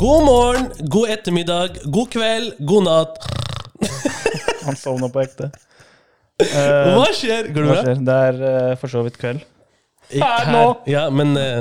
God morgen, god ettermiddag, god kveld, god natt. Han sovna på ekte. Eh, Hva skjer? Går det hva bra? skjer? Det er eh, for så vidt kveld. Ikke Her nå. Ja, men eh,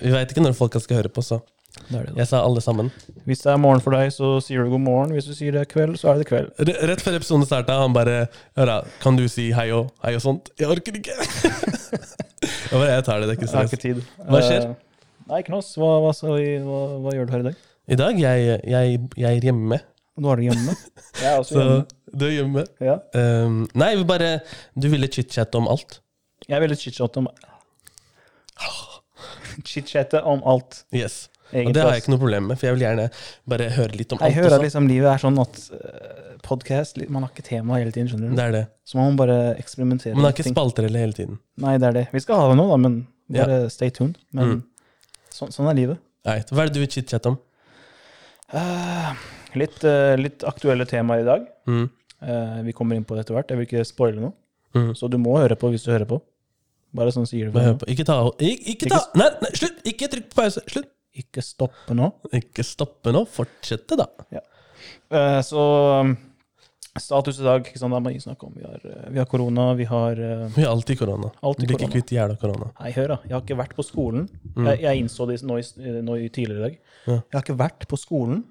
vi veit ikke når folka skal høre på, så Det er det, jeg sa alle sammen. Hvis det er morgen for deg, så sier du god morgen. Hvis du sier det er kveld, så er det kveld. R rett før episoden starta, han bare Høra, kan du si hei og hei og sånt? Jeg orker ikke. jeg bare, jeg tar det, det er ikke Jeg har stress. ikke tid. Hva skjer? Eh, nei, Knoss. Hva, hva, hva, hva gjør du her i dag? I dag jeg, jeg, jeg er hjemme, Nå er du hjemme. Jeg er også så hjemme. du er hjemme. Ja. Um, nei, vi bare Du ville chit-chatte om alt. Jeg ville chit-chatte om Chit-chatte om alt. Yes. Og det har jeg ikke noe problem med, for jeg vil gjerne bare høre litt om Jeg alt. hører også. at liksom livet er sånn at uh, podcast Man har ikke tema hele tiden, skjønner du. Det er det. Så man må bare eksperimentere. Man har ikke spalter hele tiden. Nei, det er det. Vi skal ha det nå, da, men bare stay tuned. Men Mm. Sånn, sånn er livet. Nei, hva er det du vil chit-chatte om? Uh, litt, uh, litt aktuelle temaer i dag. Mm. Uh, vi kommer inn på det etter hvert. Jeg vil ikke spoile noe. Mm. Så du må høre på hvis du hører på. Bare sånn sier du hør Ikke ta ikke, ikke ta Nei, nei, slutt! Ikke trykk på pause. Slutt! Ikke stoppe nå. Ikke stoppe nå. Fortsette, da. Ja. så status i dag, ikke sant, det er mye snakk om. Vi har, eh, vi har korona, vi har eh, Vi har alltid korona. Alltid Blir ikke kvitt jævla korona. Nei, hør da. Jeg har ikke vært på skolen. Mm. Jeg, jeg innså det nå, i- nå tidligere i dag. Ja. Jeg har ikke vært på skolen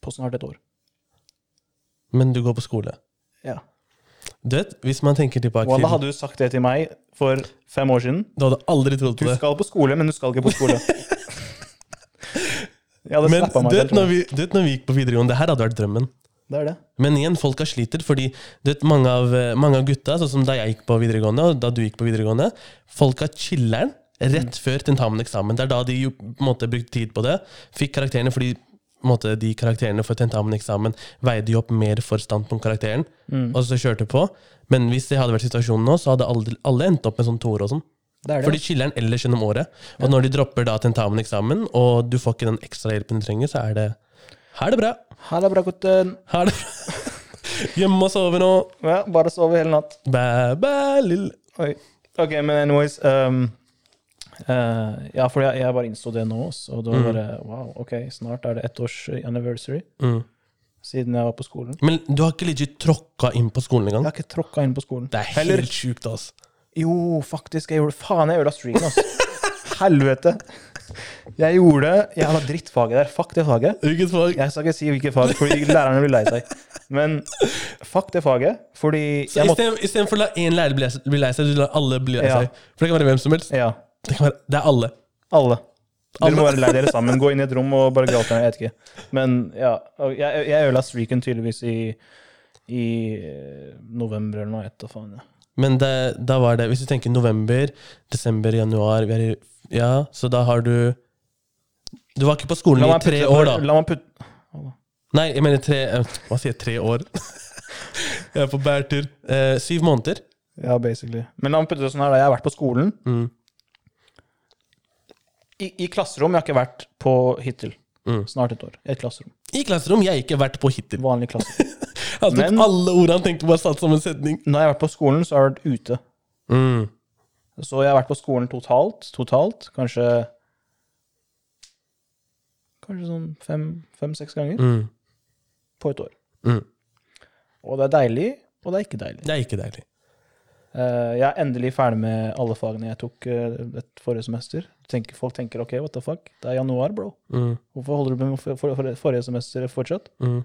på snart et år. Men du går på skole. Ja. Du vet, hvis man tenker tilbake Wallah, til hadde du sagt det til meg for fem år siden Du hadde aldri trodd Du på det. skal på skole, men du skal ikke på skole. Jeg hadde Men snappa meg du vet, når vi, du vet når vi gikk på videregående, det her hadde vært drømmen. Det er det. Men igjen, folka sliter, fordi du vet, mange, av, mange av gutta, sånn som da jeg gikk på videregående, og da du gikk på videregående, folka chiller'n rett før tentameneksamen. Det er da de jo, på en måte, brukte tid på det. Fikk karakterene fordi på en måte, de karakterene for tentameneksamen veide jo opp mer for standpunktkarakteren, Mm. og så kjørte på. Men hvis det hadde vært situasjonen nå, så hadde alle, alle endt opp med sånn toer og sånn. Det, er For det. de ellers gjennom året. Og når de dropper da tentameneksamen, og du får ikke den ekstra hjelpen du trenger, så er det Ha det bra! Ha det bra, gutten. Ha det bra! Hjemme og sove nå. Ja, bare sove hele natt. Bæ, bæ, lille Oi. Ok, men anyways um, uh, Ja, for jeg, jeg bare innså det nå, også, og da Mm. bare Wow, ok, snart er det ett års anniversary mm. siden jeg var på skolen. Men du har ikke legit tråkka inn på skolen Jeg har ikke tråkka inn på skolen. Det er Heller- helt sjukt, altså. Jo, faktisk. Jeg gjorde Faen, jeg ødela streamen, altså. Helvete. Jeg gjorde det Jeg hadde drittfaget der. Fuck det faget. Hvilket fag? Jeg skal ikke si hvilket fag, fordi lærerne blir lei seg. Men fuck det faget, fordi Så Istedenfor å la én lærer bli bli lei seg, du lar alle bli lei Ja. seg. For det kan være hvem som helst. Ja, Det, kan være, det er alle. alle. Dere må være lei dere sammen. Gå inn i et rom og bare gråte. Jeg vet ikke. Men ja, jeg, jeg ødela streaken tydeligvis i, i eh, november eller noe. Etter faen, ja. Men det, da var det Hvis du tenker november, desember, januar i, Ja, så da har du Du var ikke på skolen i tre putte- år, da. La meg putte Nei, jeg mener tre Hva sier jeg? Tre år? jeg er på bærtur. Eh, syv måneder. Ja, basically. Men la meg putte det sånn her, da. Jeg har vært på skolen. Mm. I, I klasserom. Jeg har ikke vært på hittil. Mm. Snart et år. I et klasserom. I klasserom. Jeg har ikke vært på hittil. Vanlig klasserom. Jeg tok Men- alle ordene han tenkte, bare satt som en setning. Når jeg har vært på skolen, så har jeg vært ute. Mm. Så jeg har vært på skolen totalt, totalt kanskje Kanskje sånn fem-seks ganger Mm. på et år. Mm. Og det er deilig, og det er ikke deilig. Det er ikke deilig. Eh, jeg er endelig ferdig med alle fagene jeg tok eh, et forrige semester. Tenker, folk tenker ok, what the fuck, det er januar, bro. Mm. Hvorfor holder du på med for, for, for, forrige semester fortsatt? Mm.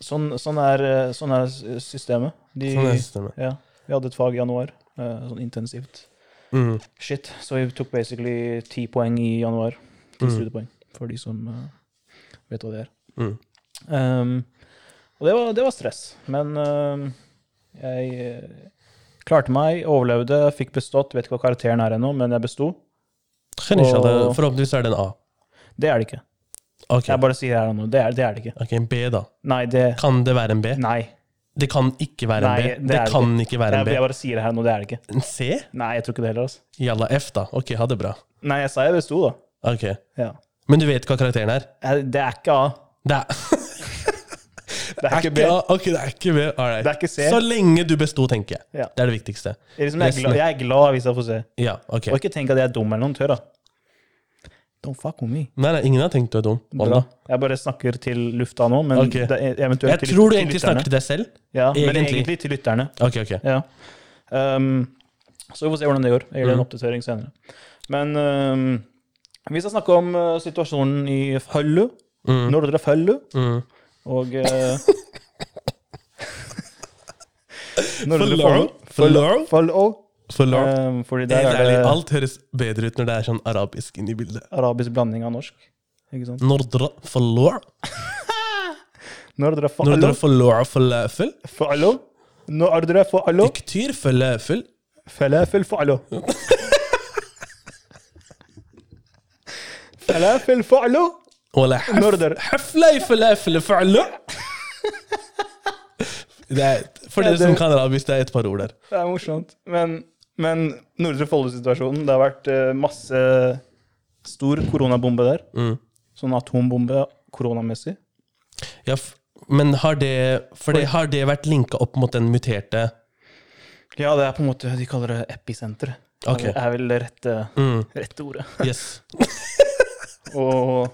Sånn, sånn, er, eh, sånn er systemet. De, Sånn er systemet. Ja, vi hadde et fag i januar, eh, sånn intensivt. Mm. Shit, så vi tok basically ti poeng i januar. Ti Mm. studiepoeng, for de som eh, vet hva det er. Mm. Um, og det var, det var stress, men um, jeg klarte meg, overlevde, fikk bestått. Vet ikke hva karakteren er ennå, men jeg besto. Forhåpentligvis er det en A. Det er det ikke. Ok, Jeg bare sier her og nå. Det er det, er det ikke. Ok, en B, da. Nei, det Kan det være en B? Nei. Det kan ikke være en B. det Det, er det kan ikke være Jeg, en B. jeg bare sier det her og nå. Det er det ikke. En C? Nei, jeg tror ikke det heller. Altså. Jalla F, da. Ok, ha det bra. Nei, jeg sa jeg besto, da. Ok. Ja. Men du vet hva karakteren er? Det er ikke A. Det er, Det er ikke B. A. Ok, det er ikke B. Det er ikke C. Så lenge du besto, tenker jeg. Ja. Det er det viktigste. Jeg, liksom, jeg, er glad, jeg er glad hvis jeg får se. Ja, ok. Og ikke tenk at jeg er dum eller noen Tør, da. Don't fuck with me. Nei, nei, ingen har tenkt du er dum. Bra. Jeg bare snakker til lufta nå, men okay. eventuelt Jeg til, tror du egentlig lytterne. snakker til deg selv. Ja, men egentlig. egentlig til lytterne. Ok, ok. Ja. Um, så vi får se hvordan det går. Jeg gir det en Mm. oppdatering senere. Men um, vi skal snakke om uh, situasjonen i Føllu. Mm. Nordre Føllu. Mm. Og uh, Nordre Føllu. Føllu. Follo. For lord. Um, fordi der Helt er ærlig, det alt høres bedre ut når det er sånn arabisk inni bildet. arabisk blanding av norsk. Ikke sant? Nordre falor. Nordre Nordre Follo. falor falafel. Follo. Nordre Follo. Iktyr falafel. Falafel Follo. Falafel Follo. ولا حف... Nordre. حفلة falafel فعلا. Det er, for Ja, dere som det- kan arabisk, det er et par ord der. Det er morsomt. Men, men Nordre Follo-situasjonen, det har vært eh, masse stor koronabombe der. Mm. Sånn atombombe koronamessig. Ja, men har det, det, har det vært linka opp mot den muterte Ja, det er på en måte De kaller det episenteret. Ok. Det er vel det rette, mm. rette ordet. Yes. Og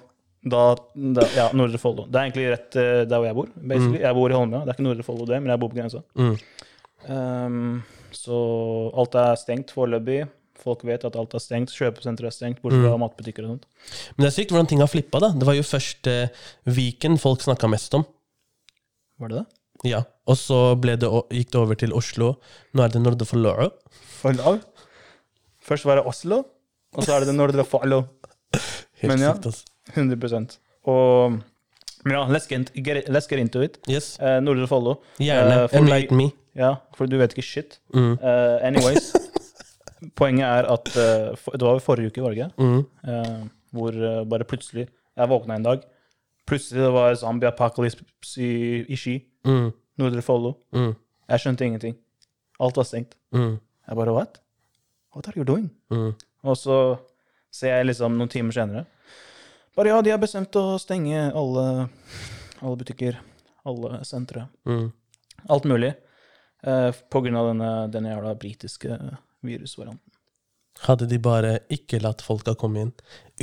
da, da Ja, Nordre Follo. Det er egentlig rett eh, der hvor jeg bor. basically. Jeg bor i Holmlia. Det er ikke Nordre Follo, det, men jeg bor på grensa. Mm. Ehm, så alt er stengt foreløpig. Folk vet at alt er stengt. Kjøpesenteret er stengt, bortsett Mm. matbutikker og sånt. Men det er sykt hvordan ting har flippa. da. Det var jo først eh, Viken folk snakka mest om. Var det det? Ja. Og så det, gikk det over til Oslo. Nå er det Nordre Follo. Follo. Først var det Oslo, og så er det Nordre Follo. Men ja. altså. 100% Og ja, let's get, get, let's get into it. Yes. Uh, Nordre Follo. Gjerne. Uh, Enlighten me. Ja, for du vet ikke shit. Mm. Uh, anyways. Poenget er at uh, for, Det var jo forrige uke, var det ikke? Mm. Uh, hvor bare plutselig Jeg våkna en dag. Plutselig det var zombie apocalypse i, i Ski. Mm. Nordre Follo. Mm. Jeg skjønte ingenting. Alt var stengt. Mm. Jeg bare What? What are you doing? Mm. Og så ser jeg liksom noen timer senere Bare ja, de har bestemt å stenge alle, alle butikker, alle sentre. Mm. Alt mulig. Eh, på grunn av denne, denne jævla britiske virusvarianten. Hadde de bare ikke latt folka komme inn,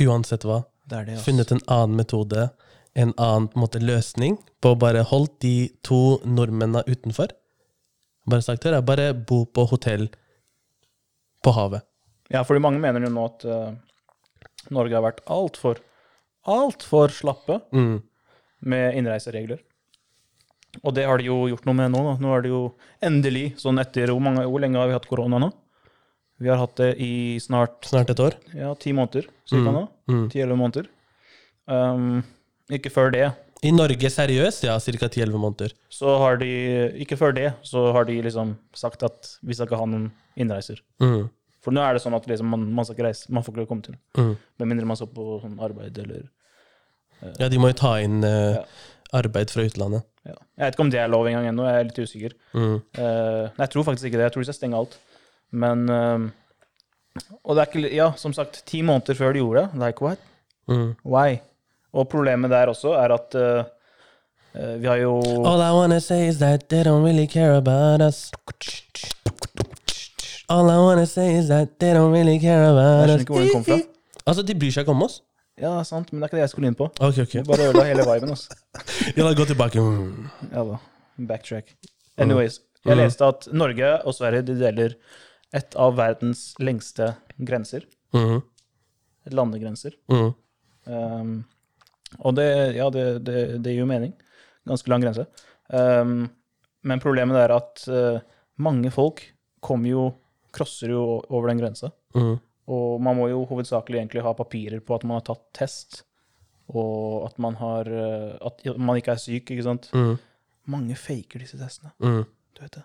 uansett hva, Det det, funnet en annen metode, en annen på en måte, løsning, på å bare holdt de to nordmennene utenfor Bare sagt jeg bare bo på hotell på havet. Ja, fordi mange mener jo nå at uh, Norge har vært altfor, altfor slappe Mm. med innreiseregler. Og det har de jo gjort noe med nå. Da. Nå er det jo endelig, sånn etter hvor, mange, hvor lenge har vi hatt korona nå? Vi har hatt det i snart Snart et år. ja, ti måneder, cirka nå. Mm. Ti-elleve måneder. Um, ikke før det. I Norge seriøst, ja, ca. 10-11 måneder. Så har de Ikke før det, så har de liksom sagt at vi skal ikke ha noen innreiser. Mm. For nå er det sånn at liksom man, man skal ikke reise, man får ikke komme til. Mm. Med mindre man skal på sånn arbeid eller Ja, de må jo ta inn uh, Ja. Arbeid fra utlandet. ja. Jeg vet ikke om det er lov engang ennå, jeg er litt usikker. Mm. Uh, nei, jeg tror faktisk ikke det. Jeg tror de skal stenge alt. Men uh, Og det er ikke Ja, som sagt, ti måneder før de gjorde det. Like what? Mm. Why? Og problemet der også er at eh, vi har jo All I wanna say is that they don't really care about us. All I wanna say is that they don't really care about us. Jeg skjønner ikke hvor den kom fra. Altså, de bryr seg ikke om oss? Ja, sant, men det er ikke det jeg skulle inn på. Ok, ok. Du bare ødela hele viben. Altså. Ja, da gå tilbake. Mm. Ja da. Backtrack. Anyways. Jeg leste at Norge og Sverige de deler et av verdens lengste grenser. Mm. Landegrenser. Mm. Um, og det, ja, det, det, det gir jo mening. Ganske lang grense. Um, men problemet er at uh, mange folk kommer jo Krosser jo over den grensa. Mm. Og man må jo hovedsakelig egentlig ha papirer på at man har tatt test, og at man har uh, At man ikke er syk, ikke sant. Mm. Mange faker disse testene. Mm. Du vet det.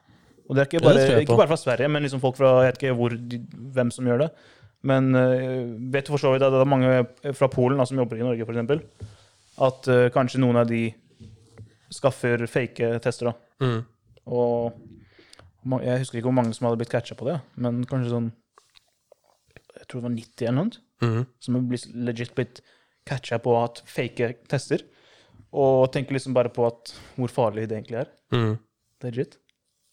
Og det er ikke bare, ikke bare fra Sverige, men liksom folk fra Jeg vet ikke hvor hvem som gjør det. Men uh, vet du for så vidt at det er mange fra Polen da, som jobber i Norge, f.eks. At uh, kanskje noen av de skaffer fake tester. da. Mm. Og jeg husker ikke hvor mange som hadde blitt catcha på det, men kanskje sånn tror det var 90 eller noe. Mm. Som blitt legit blitt catcha på at fake tester. Og tenker liksom bare på at hvor farlig det egentlig er. Mm. Legit.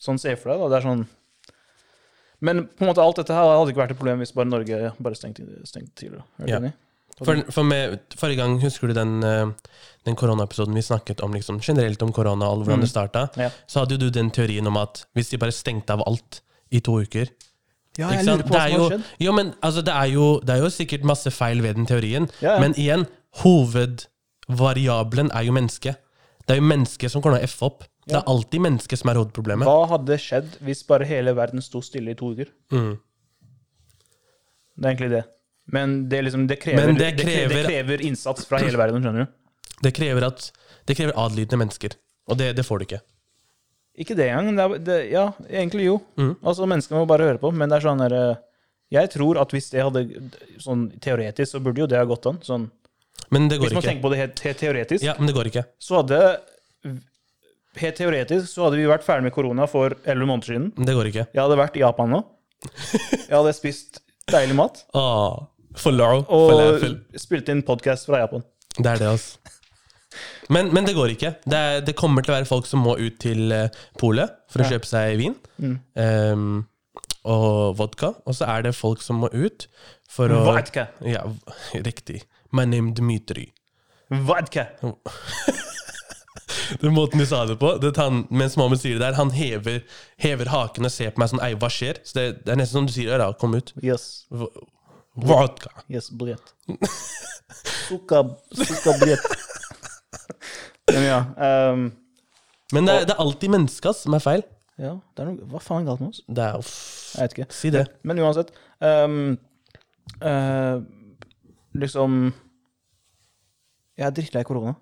Sånn ser jeg for deg, da. Det er sånn Men på en måte alt dette her hadde ikke vært et problem hvis bare Norge bare stengte, stengte tidligere. Er du Ja. enig? For, for med, Forrige gang, husker du den, eh, den koronaepisoden vi snakket om liksom, generelt om korona og hvordan det starta? Ja. Så hadde jo du den teorien om at hvis de bare stengte av alt i to uker Ja, jeg lurer på Det hva som har skjedd. jo, men altså, det, er jo, det er jo sikkert masse feil ved den teorien. Ja, ja. Men igjen, hovedvariabelen er jo mennesket. Det er jo mennesket som kommer til å F opp. Det er alltid mennesket som er hovedproblemet. Hva hadde skjedd hvis bare hele verden sto stille i to uker? Mm. Det er egentlig det. Men det, liksom, det, krever, Men det, krever, det krever- innsats fra hele verden, skjønner du. Det krever, at, det krever adlydende mennesker. Og det, det får du ikke. Ikke det engang. Det er, det, ja, egentlig jo. Mm. Altså, Menneskene må bare høre på. Men det er sånn der, eh, Jeg tror at hvis det hadde Sånn teoretisk så burde jo det ha gått an. Sånn, Men det går ikke. hvis man ikke. tenker på det helt, helt teoretisk, Ja, men det går ikke. så hadde Helt teoretisk så hadde vi vært ferdig med korona for 11 måneder siden. Men det går ikke. Jeg hadde vært i Japan nå. Jeg hadde spist deilig mat. Åh, falafel. Og for spilt inn podkast fra Japan. Det er det, altså. Men, men, det går ikke. Det, er, det, kommer til å være folk som må ut til eh, polet for å ja. kjøpe seg vin mm. um, og vodka. Og så er det folk som må ut for å Vodka! Ja, riktig. My name Dmitry. Vodka! Den måten du sa det på det han, Mens mamma sier det der, han hever, hever haken og ser på meg sånn Ei, hva skjer? Så det, det er nesten som du sier Øra, kom ut. Yes. Vodka. Yes. Sukka, sukka brett. Men ja, Um, Men det er, det er alltid menneska som er feil. ja det er noe, Hva faen er galt med oss? Det er uff. Jeg vet ikke. Si det. Men uansett ehm, eh, Liksom Jeg er drittlei korona.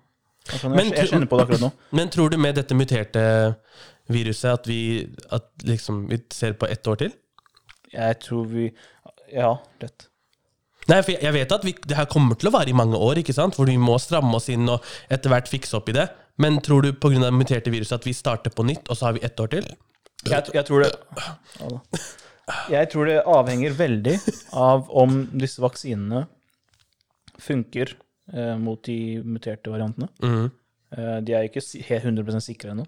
Jeg, Men jeg, tro- kjenner på det akkurat nå. Men tror du med dette muterte viruset at vi, at liksom, vi ser på ett år til? Jeg tror vi Ja, lett. Nei, for jeg- vet at vi, det her kommer til å vare i mange år, ikke sant? Hvor vi må stramme oss inn og etter hvert fikse opp i det. Men tror du pga. det muterte viruset at vi starter på nytt, og så har vi ett år til? Jeg, jeg tror det Jeg tror det avhenger veldig av om disse vaksinene funker eh, mot de muterte variantene. Mm. Eh, de er ikke helt 100 sikre ennå.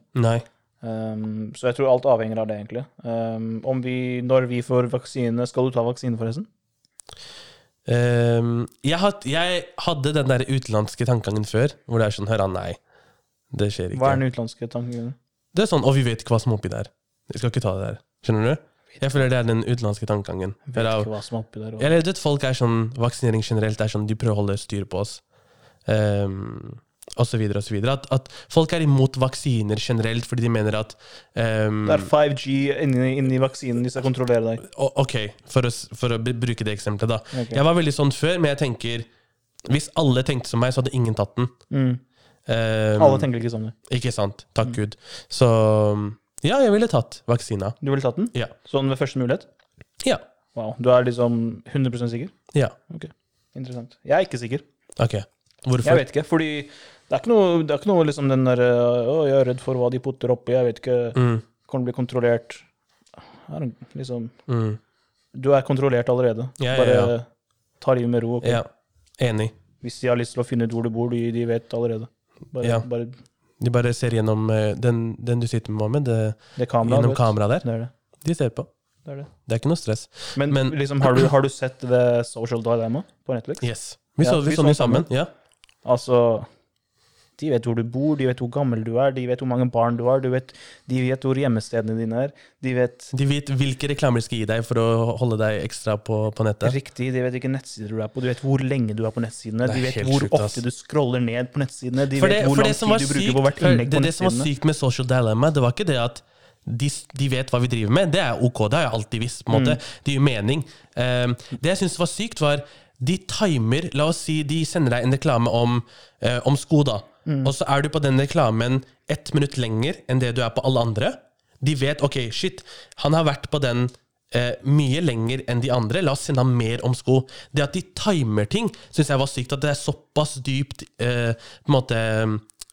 Um, så jeg tror alt avhenger av det, egentlig. Um, om vi, når vi får vaksine Skal du ta vaksine, forresten? Ehm, jeg, had, jeg hadde den der utenlandske tankegangen før, hvor det er sånn Hør, nei. Det skjer ikke. Hva er den utenlandske tankegangen? Det er sånn, Og vi vet ikke hva som er oppi der. Vi skal ikke ta det der. Skjønner du? Jeg føler det er den utenlandske tankegangen. Vet ikke hva som er oppi der. vet, folk er sånn, Vaksinering generelt er sånn, de prøver å holde styr på oss. Um, så videre. At, at folk er imot vaksiner generelt fordi de mener at um, Det er 5G inni, inni vaksinen de skal kontrollere deg. Ok, for å, for å bruke det eksempelet, da. Okay. Jeg var veldig sånn før, men jeg tenker Hvis alle tenkte som meg, så hadde ingen tatt den. Mm. Um, Alle tenker ikke sånn. Ikke sant. Takk Gud. Så ja, jeg ville tatt vaksina. Du ville tatt den? Ja. Sånn ved første mulighet? Ja. Wow. Du er liksom 100% sikker? Ja. Ok, Interessant. Jeg er ikke sikker. Ok. Hvorfor? Jeg vet ikke, fordi det er ikke noe, det er ikke noe liksom den der Å, jeg er redd for hva de putter oppi, jeg vet ikke Mm, Kan bli kontrollert er det liksom mm. Du er kontrollert allerede. Ja, ja, Bare ja. ta livet med ro. ok? Ja. Enig. Hvis de har lyst til å finne ut hvor du bor, de, de vet allerede. Bare, Ja. bare De bare ser gjennom eh, den, den du sitter med, Mohammed. Det, det kameraet. gjennom vet. kameraet der. Det er det. De ser på. det, er det. Det er ikke noe stress. Men, Men- liksom, har, du, har du sett The Social Dilemma på Netflix? Yes. Vi Ja, så, vi vi så den sammen. sammen. Ja. Altså De vet hvor du bor, de vet hvor gammel du er, de vet hvor mange barn du har, vet, de vet hvor hjemmestedene dine er. De vet De vet hvilke reklamer de skal gi deg for å holde deg ekstra på, på nettet. riktig, de vet hvilke nettsider du er på, de vet hvor lenge du er på nettsidene, de vet hvor sjukt, ofte du scroller ned på nettsidene, de vet det, hvor lang tid du bruker på hvert innlegg på nettsidene. det som var sykt med Social Dilemma, det var ikke det at de, de vet hva vi driver med. Det er ok, det har jeg alltid visst. på en måte. Mm. Det gir mening. Um, det jeg syntes var sykt, var de timer La oss si de sender deg en reklame om, uh, om sko, da. Mm. Og så er du på den reklamen ett minutt lenger enn det du er på alle andre. De vet ok, shit, han har vært på den eh, mye lenger enn de andre. La oss sende ham mer om sko. Det at de timer ting, syns jeg var sykt. At det er såpass dypt eh, på en måte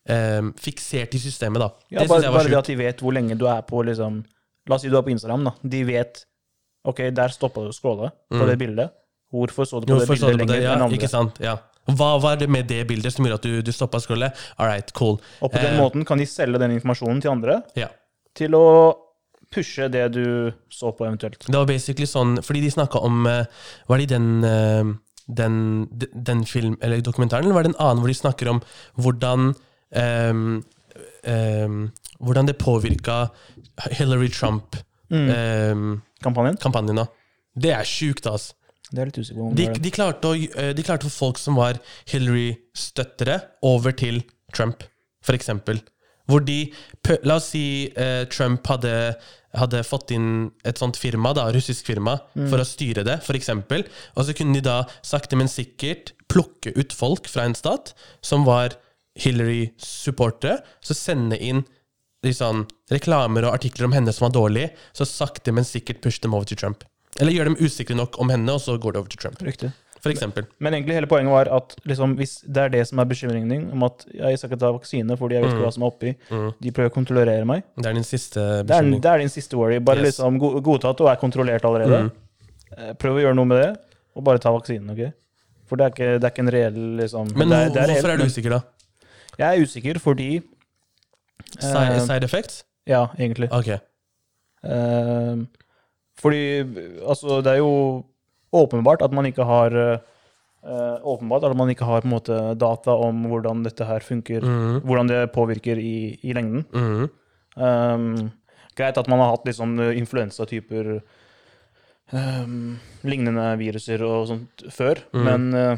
eh, fiksert i systemet. da. Ja, det bare, bare det at de vet hvor lenge du er på liksom La oss si du er på Instagram, da. De vet Ok, der stoppa du å scrolle på det bildet. Hvorfor så du på Mm. Hvorfor det bildet det? lenger Ja, enn andre? ikke sant? Ja. Hva var det med det bildet som gjorde at du, du stoppa scrollet? All right, cool. Og på den Eh, måten kan de selge den informasjonen til andre Ja. til å pushe det du så på, eventuelt. Det var basically sånn, fordi de snakka om uh, Var det i den uh, den, den film, eller dokumentaren, eller var det en annen hvor de snakker om hvordan um, um, Hvordan det påvirka Hillary Trump-kampanjen. Kampanjen? da. Det er sjukt, altså. Det er litt usikker på De, de, klarte å, eh, de klarte å få folk som var Hillary-støttere, over til Trump, for eksempel. Hvor de La oss si eh, Trump hadde, hadde fått inn et sånt firma, da, russisk firma, for å styre det, for eksempel. Og så kunne de da sakte, men sikkert plukke ut folk fra en stat som var Hillary-supportere, så sende inn liksom, reklamer og artikler om henne som var dårlige, så sakte, men sikkert push dem over til Trump. Eller gjør dem usikre nok om henne, og så går det over til Trump. Riktig. For eksempel. Men egentlig hele poenget var at liksom, hvis det er det som er bekymringen din, om at ja, jeg skal ikke ta vaksine fordi jeg vet ikke hva som er oppi, de prøver å kontrollere meg, Det er din siste det er, bekymring. det er din siste worry. Bare Yes. liksom go- godta at du er kontrollert allerede. Mm. Prøv å gjøre noe med det, og bare ta vaksinen. ok? For det er ikke, det er ikke en reell liksom, Men det er, det er hvorfor er du usikker, da? Jeg er usikker fordi Side, eh, side effects? Ja, egentlig. Ok. Eh, fordi altså, det er jo åpenbart at man ikke har Uh, Åpenbart at man ikke har måte, data om hvordan dette her funker, Mhm. hvordan det påvirker i, i lengden. Mhm. Um, greit at man har hatt litt sånn uh, influensatyper um, Lignende viruser og sånt før, Mhm. men uh,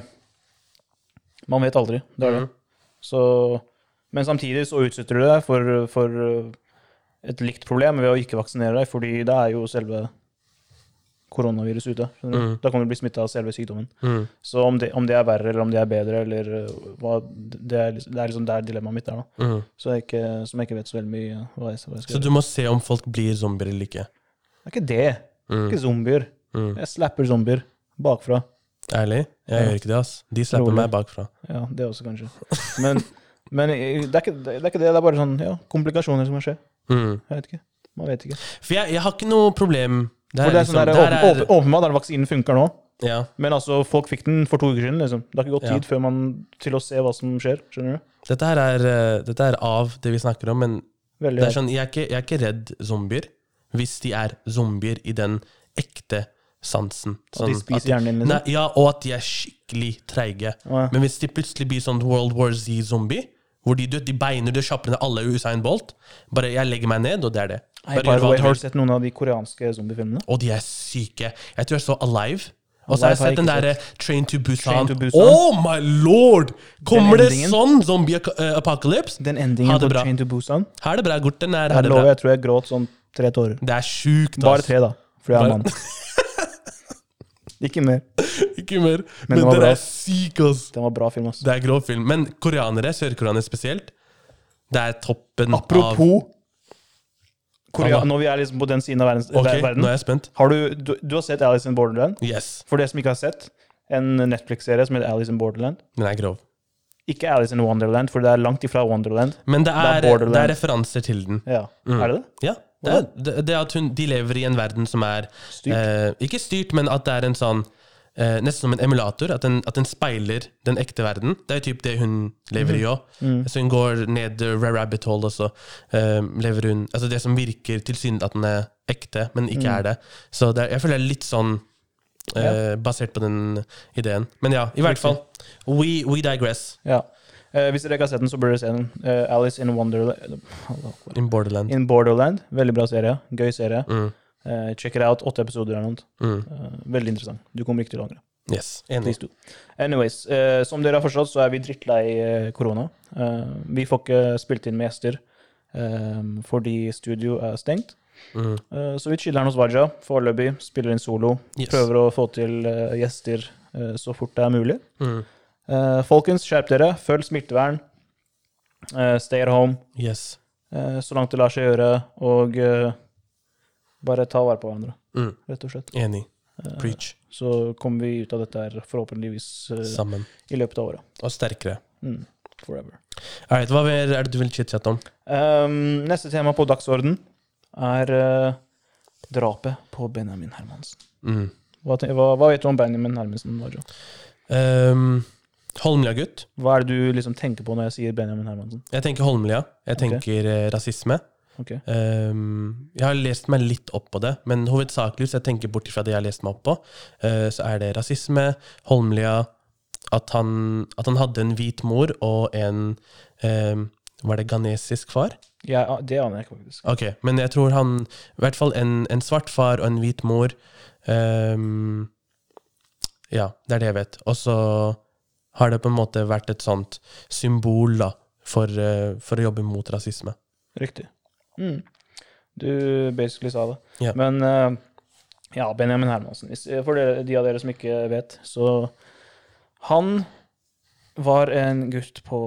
man vet aldri. Det er det. Mhm. Så, men samtidig så utsetter du deg for, for et likt problem ved å ikke vaksinere deg, fordi det er jo selve koronaviruset ute. Mm. Da kan du bli smitta av selve sykdommen. Mm. Så om det, om det er verre eller om det er bedre, eller uh, hva, det, er, liksom- det er liksom der dilemmaet mitt er. da. Mhm. Så jeg ikke, som jeg ikke vet så veldig mye hva jeg, hva jeg skal Så du må se om folk blir zombier eller ikke. Det er ikke det. Det er ikke zombier. Mhm. Jeg slapper zombier bakfra. Ærlig? Jeg Ja. gjør ikke det, ass. De slapper Rolig. meg bakfra. Ja, det også, kanskje. Men, men det, er ikke, det er ikke det. Det er bare sånn ja, komplikasjoner som kan skje. Mhm. Jeg vet ikke. Man vet ikke. For jeg, jeg har ikke noe problem Det For det er sånn der, liksom- åpen- åpen- Åpenbart at vaksinen funker nå, ja. men altså, folk fikk den for to uker siden. liksom. Det har ikke gått Ja. tid før man, til å se hva som skjer. Skjønner du? Dette her er, eh, dette er av det vi snakker om, men Veldig det er sånn, jeg, er ikke, jeg er ikke redd zombier hvis de er zombier i den ekte sansen. At de Sånn spiser hjernen din, liksom? Nei, ja, og at de er skikkelig treige. Å, ja. Men hvis de plutselig blir sånn World War Z-zombie, hvor de, de beiner det kjappere enn alle Usain Bolt Bare jeg legger meg ned, og det er det. Hey, Bare gjør way, har du sett noen av de koreanske zombiefilmene? Og de er syke. Jeg tror jeg så Alive. Og så har jeg sett den derre Train to Busan. Oh my lord! Kommer det sånn zombie uh, apocalypse? Den endingen på. Train to Busan? Her er det bra. Gorten er her er lover, bra. jeg tror jeg gråt sånn tre tårer. Det er sjukt, Bare tre, da. For jeg er mann. Ikke mer. Ikke mer. Men Men, det var er syk, ass. Den var bra film, ass. Det er grov film. Men koreanere, sørkoreanere spesielt, det er toppen av Apropos Korea, når vi er liksom på den siden av verdens, Ok, verden nå er jeg spent. har du, du, du har sett Alice in Borderland? Yes. For det som ikke har sett, en Netflix-serie som heter Alice in Borderland. Den er grov. Ikke Alice in Wonderland, for det er langt ifra Wonderland. Men det Det er er, det er, referanser til den. Ja, Mm. Er det det? Ja. Det det, det at hun, de lever i en verden som er Styrt? Eh, ikke styrt, men at det er en sånn eh, Nesten som en emulator. At den, at den speiler den ekte verden. Det er typ det hun lever i òg. Mm. Så hun går ned rabbit hole, og så eh, lever hun Altså det som virker tilsynelatende ekte, men ikke Mm. er det. Så det jeg føler det er litt sånn eh, basert på den ideen. Men ja, i hvert fall. We, we digress Ja. Eh, hvis dere ikke har sett den, så bør dere se den. Eh, Alice in Wonderland in Borderland. In Borderland. Veldig bra serie. Gøy serie. Mm, Eh, check it out. Åtte episoder eller noe. mm, Eh, veldig interessant. Du kommer ikke til å angre. yes, enig. Anyways, eh, som dere har forstått, så er vi drittlei eh, korona. Eh, vi får ikke spilt inn med gjester eh, fordi studio er stengt. Mm, Eh, så vi chiller hos Waja foreløpig. Spiller inn solo. yes. Prøver å få til gjester så fort det er mulig. Mm, Eh, folkens, skjerp dere. Følg smittevern. Uh, stay at home yes. Uh, så langt det lar seg gjøre. Og bare ta vare på hverandre, Mm, rett og slett. enig. Preach. så kommer vi ut av dette her forhåpentligvis Sammen. i løpet av året. Og sterkere. Mm, forever. Alright, hva er det du vil chit-chatte om? Um, neste tema på dagsorden er drapet på Benjamin Hermansen. Mm. Hva, hva, hva vet du om Benjamin Hermansen? Waja? Um, Holmlia-gutt. Hva er det du liksom tenker på når jeg sier Benjamin Hermansen? Jeg tenker Holmlia. Jeg tenker okay. rasisme. Ok. Um, jeg har lest meg litt opp på det, men hovedsakelig, hvis jeg tenker bort fra det jeg har lest meg opp på, uh, så er det rasisme, Holmlia, at han, at han hadde en hvit mor og en um, Var det ghanesisk far? Ja, det aner jeg ikke, faktisk. Ok, men jeg tror han I hvert fall en, en svart far og en hvit mor. um, ja, det er det jeg vet. Og så har det på en måte vært et sånt symbol da, for, eh, for å jobbe mot rasisme. Riktig. Mm. Du basically sa det. Yeah. Men eh, ja, Benjamin Hermansen. For dere, de av dere som ikke vet, så Han var en gutt på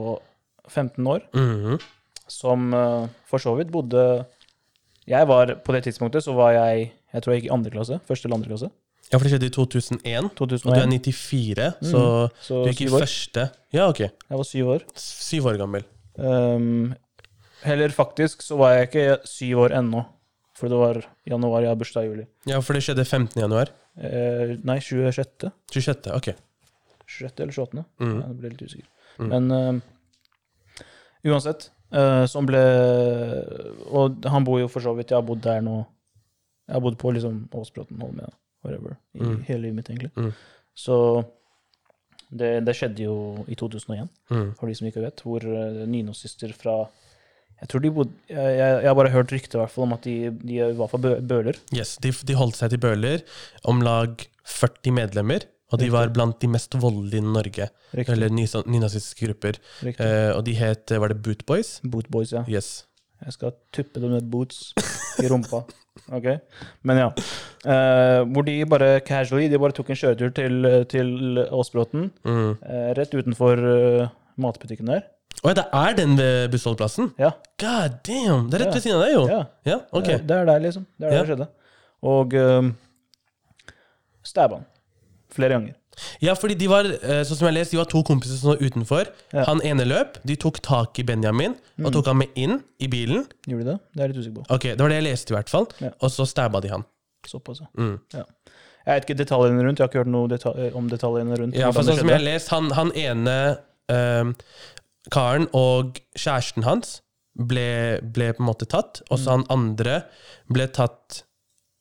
15 år Mhm. som eh, for så vidt bodde Jeg var På det tidspunktet så var jeg Jeg tror jeg gikk i andre klasse. Første eller andre klasse. Ja, for det skjedde i 2001, og du er 2001. 94, så Så du gikk i første Ja, ok. Jeg var syv år. Syv år gammel. Um, heller faktisk så var jeg ikke syv år ennå. For det var januar, jeg har bursdag i juli. Ja, for det skjedde 15. januar. Uh, nei, 26. 26. Ok. 26. eller 28. Mm. Jeg ble litt usikker. Mm. Men eh, uansett, uh, som ble Og han bor jo for så vidt Jeg har bodd der nå Jeg har bodd på liksom Åsbråten, Holmlia, whatever. I Mm. hele livet mitt, egentlig. Mm. Så det, det skjedde jo i 2001, Mm. for de som ikke vet, hvor uh, nynazister fra jeg tror de bodde, jeg, jeg, har bare hørt rykter om at de, de var fra Bø Bøler. Yes, de, de holdt seg til Bøler. Om lag 40 medlemmer. Og de Riktig. var blant de mest voldelige i Norge. Riktig. Eller nynazistiske grupper. Eh, og de het Var det Boot Boys? Boot Boys, ja. Yes. Jeg skal tuppe dem med boots i rumpa. Ok? Men ja. Eh, hvor de bare casually de bare tok en kjøretur til, til Åsbråten, Mm. eh, rett utenfor eh, matbutikken der. Ja, det er den ved bussholdeplassen? Ja. God damn! Det er rett Ja. ved siden av deg, jo. ja. Ja, ok. Det, det er der, liksom. Det er der det skjedde. Og um, stabba han. Flere ganger. Ja, fordi de var, eh, sånn som jeg lest, de var to kompiser som var utenfor. Ja. Han ene løp, de tok tak i Benjamin og tok han med inn i bilen. Gjorde de det? Det er jeg litt usikker på. Ok, Det var det jeg leste, i hvert fall. Ja. Og så stabba de han. Såpass, ja. Mm. Jeg vet ikke detaljene rundt. Jeg har ikke hørt noe deta om detaljene rundt. Ja, for sånn som jeg har lest, han, han ene eh, karen og kjæresten hans ble, ble på en måte tatt, og så han andre ble tatt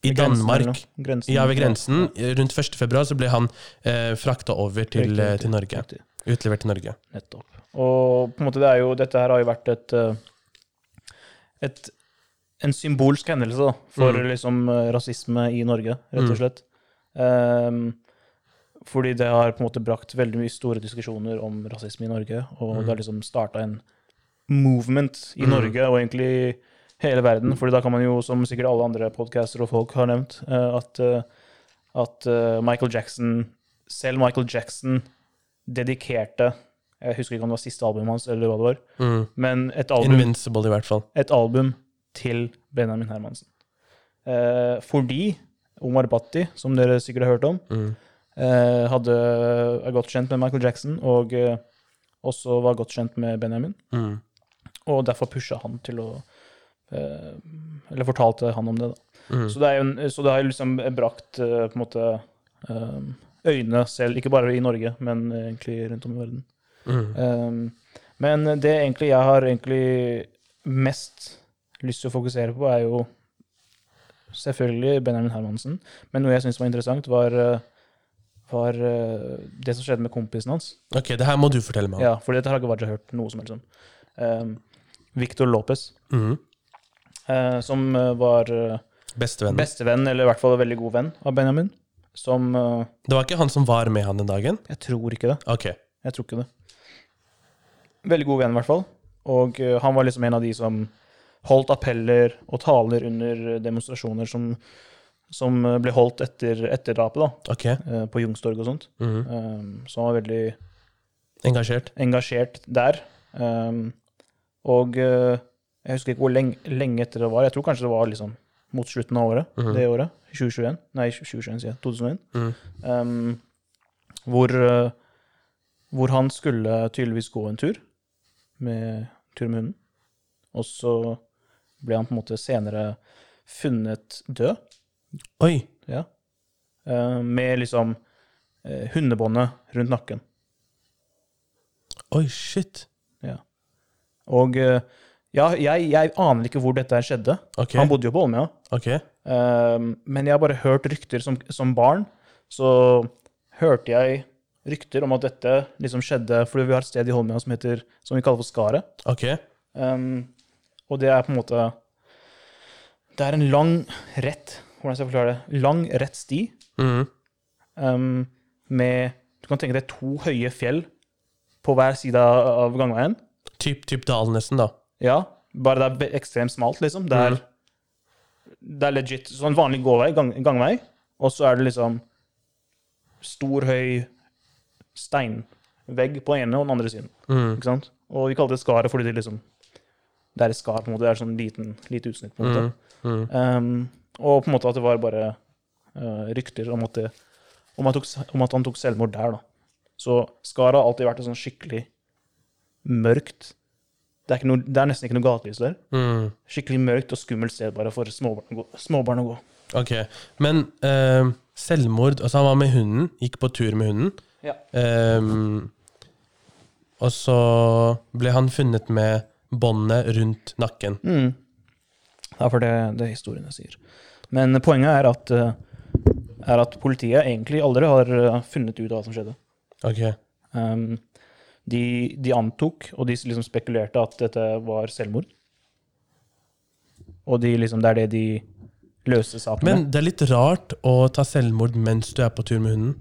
i Danmark. Grensen. Ja, ved grensen. Rundt 1. februar så ble han eh, frakta over til, Riktig, til Norge. riktig. Utlevert til Norge. Nettopp. Og på en måte det er jo, dette her har jo vært et, eh, et en symbolsk hendelse da, for Mm. liksom eh, rasisme i Norge, rett Mm. og slett. Ehm, fordi det har på en måte brakt veldig mye store diskusjoner om rasisme i Norge, og Mm. det har liksom starta en movement i Mm. Norge og egentlig hele verden. fordi da kan man jo, som sikkert alle andre podcaster og folk har nevnt, eh, at, eh, at eh, Michael Jackson Selv Michael Jackson dedikerte Jeg husker ikke om det var siste albumet hans, eller hva det var, Mm. men et album, Invincible, i hvert fall. et album til Benjamin Hermansen. Eh, fordi Omar Bhatti, som dere sikkert har hørt om, Mm. eh, hadde, er godt kjent med Michael Jackson, og eh, også var godt kjent med Benjamin. Mm. Og derfor pusha han til å Eller fortalte han om det, da. Mm. Så det, en, så det har jo liksom brakt eh, på en måte Øynene øyne selv, ikke bare i Norge, men egentlig rundt om i verden. Mm. Men det egentlig jeg har egentlig mest lyst til å fokusere på, er jo selvfølgelig Benjamin Hermansen. Men noe jeg syntes var interessant, var, eh, var eh, det som skjedde med kompisen hans. Ok, det her må du fortelle meg. Ja, for dette har ikke hørt noe som helst om. Um, Victor Lopez, Mm. eh, som eh, var eh, Bestevenn. bestevenn, eller i hvert fall en veldig god venn av Benjamin. Som eh, Det var ikke han som var med han den dagen? Jeg tror ikke det. Ok. Jeg tror ikke det. Veldig god venn, i hvert fall. Og eh, han var liksom en av de som holdt appeller og taler under demonstrasjoner som, som eh, ble holdt etter, etter drapet, da, Okay. eh, på Jungstorget og sånt. Mm. Um, så han var veldig Engasjert. engasjert der. Og eh, jeg husker ikke hvor lenge, lenge etter det var. Jeg tror kanskje det var liksom mot slutten av året. Mhm. Det året. 2021. Nei, 2021, sier jeg. 2001. Mm. Um, hvor, eh, hvor han skulle tydeligvis gå en tur med, tur med hunden. Og så ble han på en måte senere funnet død. Oi. Ja. Uh, med liksom uh, hundebåndet rundt nakken. Oi, shit. Ja. Og eh, Ja, jeg, jeg aner ikke hvor dette her skjedde. Ok, Han bodde jo på Holmlia. ok. Um, men jeg har bare hørt rykter som, som barn. Så hørte jeg rykter om at dette liksom skjedde fordi vi har et sted i Holmøya som, heter, som vi kaller for Skaret. ok. Um, og det er på en måte Det er en lang, rett Hvordan skal jeg forklare det? Lang, rett sti Mhm. um, med Du kan tenke deg to høye fjell på hver side av gangveien. Typ, typ dalen nesten, da. Ja, bare det er ekstremt smalt, liksom. Det er, det er legit sånn vanlig gåvei, gang, gangvei, og så er det liksom stor, høy steinvegg på ene og den andre siden. Mm. Ikke sant? Og vi kalte det skaret fordi det liksom Det er et skar, på en måte. Det er sånn liten, lite utsnitt, på en måte. Mhm. Um, og på en måte at det var bare uh, rykter om at, det, om, tok, om at han tok selvmord der, da. Så skaret har alltid vært et sånn skikkelig mørkt det er, ikke noe, det er nesten ikke noe gatelys der. Mm. Skikkelig mørkt og skummelt sted bare for småbarn å gå. Småbarn å gå. Ok, men uh, selvmord Altså, han var med hunden, gikk på tur med hunden. Ja. Um, og så ble han funnet med båndet rundt nakken. Mm. er for det, det historiene sier. Men poenget er at, eh, er at politiet egentlig aldri har funnet ut hva som skjedde. Ok. Um, de, de antok, og de liksom spekulerte at dette var selvmord. Og de liksom, det er det de løste saken med. Men det er litt rart å ta selvmord mens du er på tur med hunden.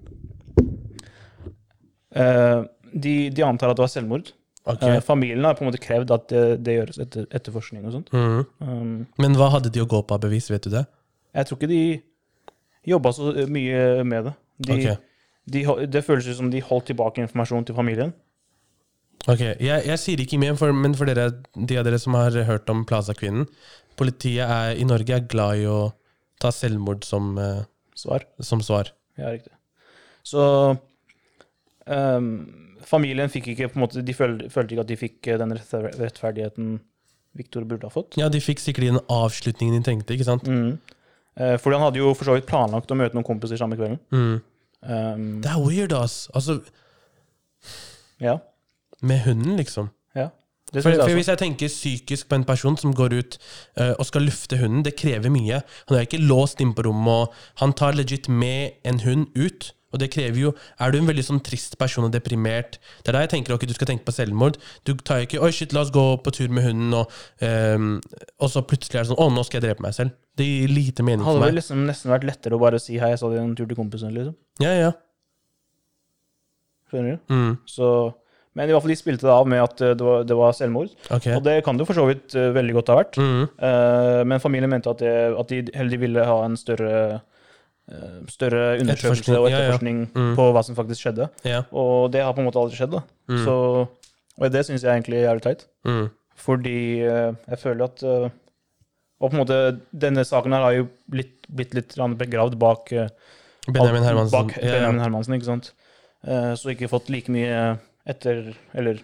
Eh, de, de antar at det var selvmord. Okay. Eh, familien har på en måte krevd at det, det gjøres etter, etterforskning og sånt. Mm. Um, Men hva hadde de å gå på av bevis, vet du det? jeg tror ikke de jobba så mye med det. De, okay. de, det føles ut som de holdt tilbake informasjon til familien. Ok, jeg, jeg sier ikke mer, for, men for dere, de av dere som har hørt om Plaza-kvinnen Politiet er, i Norge er glad i å ta selvmord som, eh, Svar. som svar. Ja, riktig. Så um, familien fikk ikke på en måte, De følte, følte ikke at de fikk eh, den rettferdigheten Victor burde ha fått. Ja, de fikk sikkert den avslutningen de trengte, ikke sant? Mm. Eh, fordi han hadde jo for så vidt planlagt å møte noen kompiser samme kvelden. Mm. Um, Det er weird, ass. Altså, ja. Med hunden, liksom. ja. For, for Hvis jeg tenker psykisk på en person som går ut uh, og skal lufte hunden, det krever mye. Han er ikke låst inn på rommet, og han tar legit med en hund ut. Og det krever jo Er du en veldig sånn trist person og deprimert Det er da jeg tenker ok, du skal tenke på selvmord. Du tar ikke 'oi, shit, la oss gå på tur med hunden', og, um, og så plutselig er det sånn 'å, nå skal jeg drepe meg selv'. Det gir lite mening for meg. Hadde det liksom nesten vært lettere å bare si 'hei, jeg sa det en tur til kompisen', liksom. Ja, ja. Skjønner du? Mm, Så, men i hvert fall de spilte det av med at eh, det var, det var selvmord. Okay. Og det kan det for så vidt uh, veldig godt ha vært. Mm, Uh, men familien mente at, det, at de heller ville ha en større, uh, større undersøkelse Etterforskning, og ja, ja. etterforskning Mm. på hva som faktisk skjedde. ja. Og det har på en måte aldri skjedd. da. Mm. Så, og det syns jeg egentlig er jævlig teit. Mm, Fordi jeg føler at Og på en måte, denne saken her har jo blitt, blitt litt begravd bak, Benjamin Hermansen. bak Benjamin ja. Hermansen, ikke sant? Så ikke fått like mye etter Eller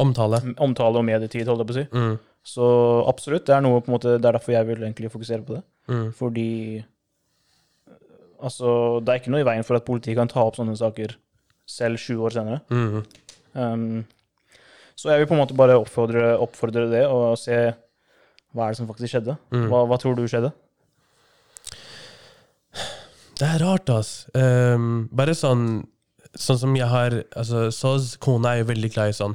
Omtale. omtale og medietid, holdt jeg på å si. Mm, Så absolutt, det er noe på en måte, det er derfor jeg vil egentlig fokusere på det. mm, Fordi Altså, det er ikke noe i veien for at politiet kan ta opp sånne saker selv 20 år senere. mm. Um, så jeg vil på en måte bare oppfordre, oppfordre det og se hva er det som faktisk skjedde. Mm. Hva, hva tror du skjedde? Det er rart, ass. Um, bare sånn Sånn som jeg har altså, Soz kona, er jo veldig glad i sånn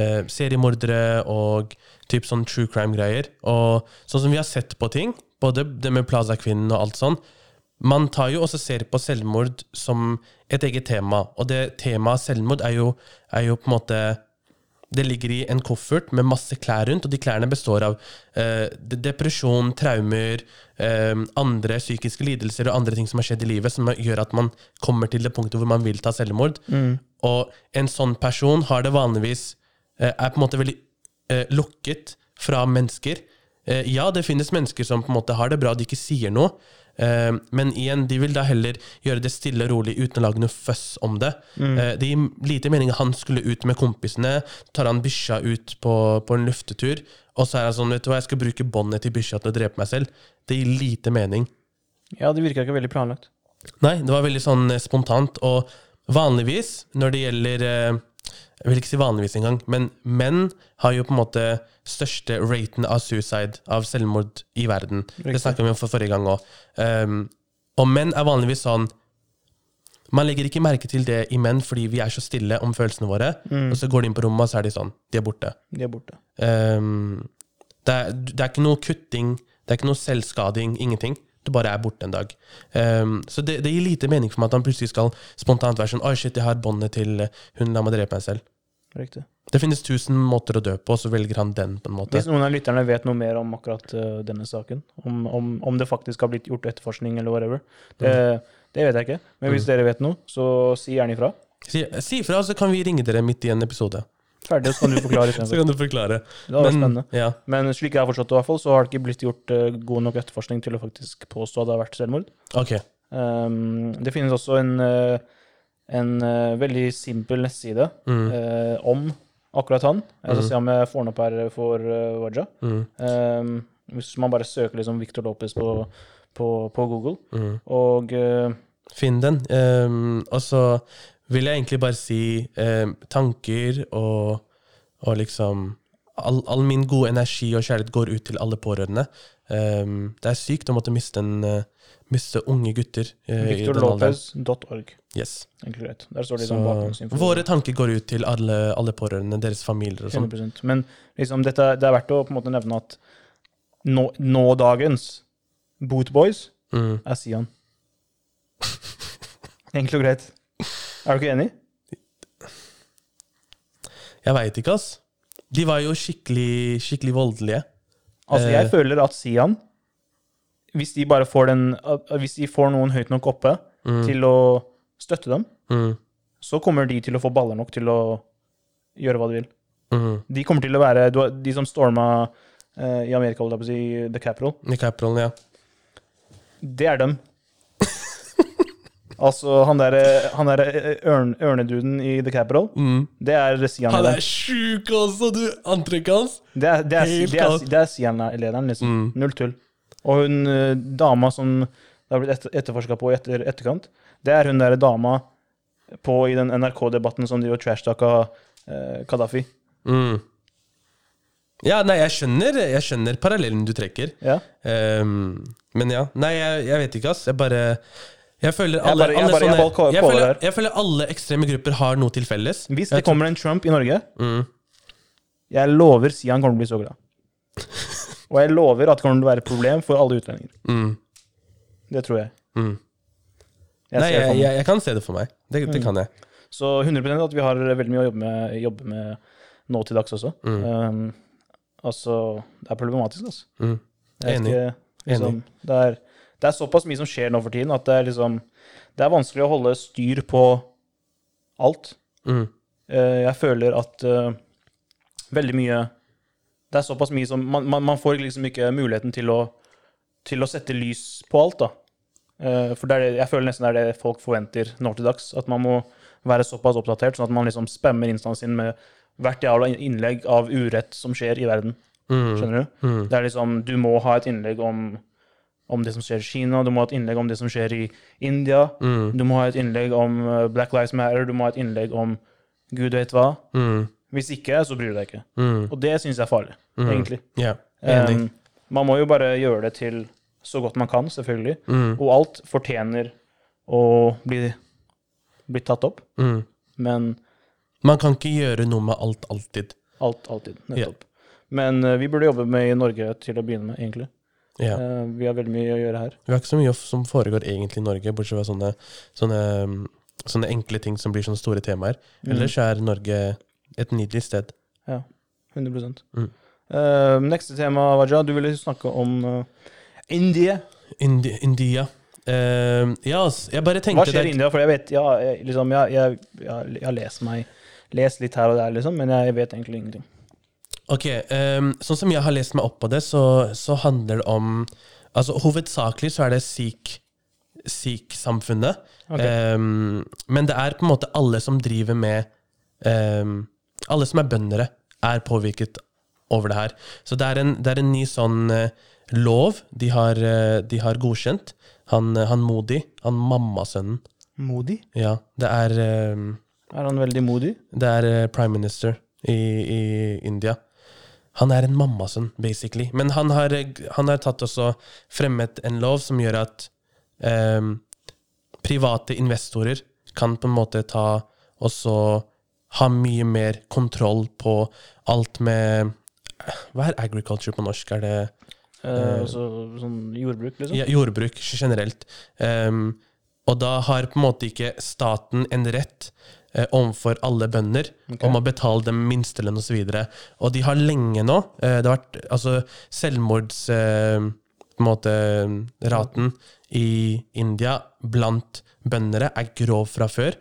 eh, seriemordere og typ sånn true crime-greier. Og sånn som vi har sett på ting, både det med Plaza-kvinnen og alt sånn Man tar jo også ser på selvmord som et eget tema, og det temaet selvmord er jo, er jo på en måte det ligger i en koffert med masse klær rundt, og de klærne består av eh, depresjon, traumer, eh, andre psykiske lidelser og andre ting som har skjedd i livet, som gjør at man kommer til det punktet hvor man vil ta selvmord. Og en sånn person har det vanligvis eh, er på en måte veldig eh, lukket fra mennesker. Eh, ja, det finnes mennesker som på en måte har det bra, og de ikke sier noe. Eh, men igjen, de vil da heller gjøre det stille og rolig uten å lage noe føss om det. Mm. det gir lite mening at han skulle ut med kompisene, tar han bikkja ut på, på en luftetur, og så er han sånn, vet du hva, jeg skal bruke båndet til bikkja til å drepe meg selv. Det gir lite mening. Ja, det virka ikke veldig planlagt. Nei, det var veldig sånn eh, spontant, og vanligvis når det gjelder eh, Jeg vil ikke si vanligvis engang, men menn har jo på en måte største raten av suicide, av selvmord, i verden. Det Riktig. snakka vi om for forrige gang òg. Um, og menn er vanligvis sånn Man legger ikke merke til det i menn fordi vi er så stille om følelsene våre, Mm. og så går de inn på rommet, og så er de sånn. De er borte. De er borte. Um, det, er, det er ikke noe kutting, det er ikke noe selvskading, ingenting. Du bare er borte en dag. Um, så det, det gir lite mening for meg at han plutselig skal spontant være sånn Oi, shit, jeg har båndet til eh, hun, la meg drepe meg selv. Riktig. Det finnes tusen måter å dø på, og så velger han den, på en måte. Hvis noen av lytterne vet noe mer om akkurat uh, denne saken, om, om, om det faktisk har blitt gjort etterforskning eller whatever, det, det vet jeg ikke. Men hvis dere vet noe, så si gjerne ifra. Si, si ifra, så kan vi ringe dere midt i en episode. Ferdig, så kan du forklare Så kan du forklare. Det var vært spennende. ja. Men slik jeg har forstått det, i hvert fall, så har det ikke blitt gjort eh, god nok etterforskning til å faktisk påstå at det har vært selvmord. Okay. Um, det finnes også en, eh, en eh, veldig simpel nettside Mm. eh, om akkurat han. Jeg skal Mm. se om jeg får den opp her for uh, Waja. Mm. Um, hvis man bare søker liksom Victor Lopez på, på, på Google. Mm. Og Finn den. Um, og så vil jeg egentlig bare si eh, tanker og, og liksom all, all min gode energi og kjærlighet går ut til alle pårørende. Um, det er sykt å måtte miste, en, uh, miste unge gutter. uh, alderen. victorlopez.org. Yes. Der står det Så bakgrunnsinfo. våre tanker går ut til alle, alle pårørende, deres familier og sånn. Men liksom, dette, det er verdt å på en måte nevne at nå, nå dagens Bootboys Mm. er Sian. Enkelt og greit. Er du ikke enig? Jeg veit ikke, ass. De var jo skikkelig, skikkelig voldelige. Altså, jeg Eh. føler at Sian hvis de bare får den Hvis de får noen høyt nok oppe Mm. til å støtte dem, Mm. så kommer de til å få baller nok til å gjøre hva de vil. Mm. De kommer til å være De som storma eh, i Amerika, holdt jeg på å si, The Capital, The Capital, ja. det er dem. Altså, han derre han der, eh, ørn, ørneduden i The Capital, Mm. det er Sian. Han er sjuk også, du! Antrekket hans. Det er, det er, det er, det er Sian-lederen, liksom. Mm. Null tull. Og hun eh, dama som det har blitt etter, etterforska på i etter, etterkant, det er hun derre dama på i den NRK-debatten som driver og trashtaka eh, Kadafi. Mm. Ja, nei, jeg skjønner, jeg skjønner parallellen du trekker. Ja. Um, men ja. Nei, jeg, jeg vet ikke, ass. Jeg bare Jeg føler Jeg alle, bare- alle jeg sånne bare jeg, føler, jeg føler alle ekstreme grupper har noe til felles. Hvis det kommer en Trump i Norge, mm. jeg lover Sian kommer til å bli så glad. Og jeg lover at det kommer til å være et problem for alle utlendinger. Mm. Det tror jeg. Mm. jeg Nei, jeg, jeg, jeg kan se det for meg. Det, det Mm. kan jeg. Så 100% at vi har veldig mye å jobbe med, jobbe med nå til dags også. Mm. Um, altså, det er problematisk, altså. Mm. Enig. ikke, liksom, det, er, det er såpass mye som skjer nå for tiden at det er liksom Det er vanskelig å holde styr på alt. Mm. Eh, jeg føler at eh, veldig mye Det er såpass mye som Man, man, man får liksom ikke muligheten til å, til å sette lys på alt, da. Eh, for det er det, jeg føler nesten det er det folk forventer nå til dags. At man må være såpass oppdatert, sånn at man liksom spammer instansen sin med hvert jævla innlegg av urett som skjer i verden. Mm. Skjønner du? Mm. Det er liksom, Du må ha et innlegg om, om det som skjer i Kina, du må ha et innlegg om det som skjer i India. Mm. Du må ha et innlegg om eh, Black Lives Matter, du må ha et innlegg om gud vet hva. Mm. Hvis ikke, så bryr du deg ikke. Mm. Og det syns jeg er farlig, Mm. egentlig. Yeah. Um, man må jo bare gjøre det til så godt man kan, selvfølgelig. Mm. Og alt fortjener å bli, bli tatt opp, Mm. men Man kan ikke gjøre noe med alt alltid. alt alltid. Nettopp. Men uh, vi burde jobbe med i Norge til å begynne med, egentlig. Ja. Eh, vi har veldig mye å gjøre her. Vi har ikke så mye som foregår egentlig i Norge, bortsett fra sånne, sånne, sånne enkle ting som blir sånne store temaer. Mm. Ellers er Norge et nydelig sted. 100 Mm. uh, Neste tema, Waja. Du ville snakke om uh, India. Indi India. Uh, ja, ass, jeg bare tenkte Hva skjer i India? For jeg vet, ja, jeg, liksom, jeg, jeg, jeg har lest meg lest litt her og der, liksom, men jeg vet egentlig ingenting. Ok, um, sånn som jeg har lest meg opp på det, så, så handler det om Altså Hovedsakelig så er det sikh- sikh-samfunnet. Okay. Um, men det er på en måte alle som driver med um, Alle som er bøndere, er påvirket over det her. Så det er en, det er en ny sånn uh, lov de har, uh, de har godkjent. Han, uh, han Modi, han mammasønnen Modi? Ja, det er Er han veldig modig? Det er eh, prime minister i, i India. Han er en mammasønn, basically. Men han har, eh, han har tatt også fremmet en lov som gjør at eh, private investorer kan på en måte ta også ha mye mer kontroll på alt med Hva er agriculture på norsk? Er det Eh, altså, sånn jordbruk, liksom? ja, jordbruk generelt? Um, og da har på en måte ikke staten en rett eh, overfor alle bønder okay. om å betale dem minstelønn osv. Og, så og de har lenge nå eh, Det har vært altså selvmords... Eh, måte Raten i India blant bøndere er grov fra før.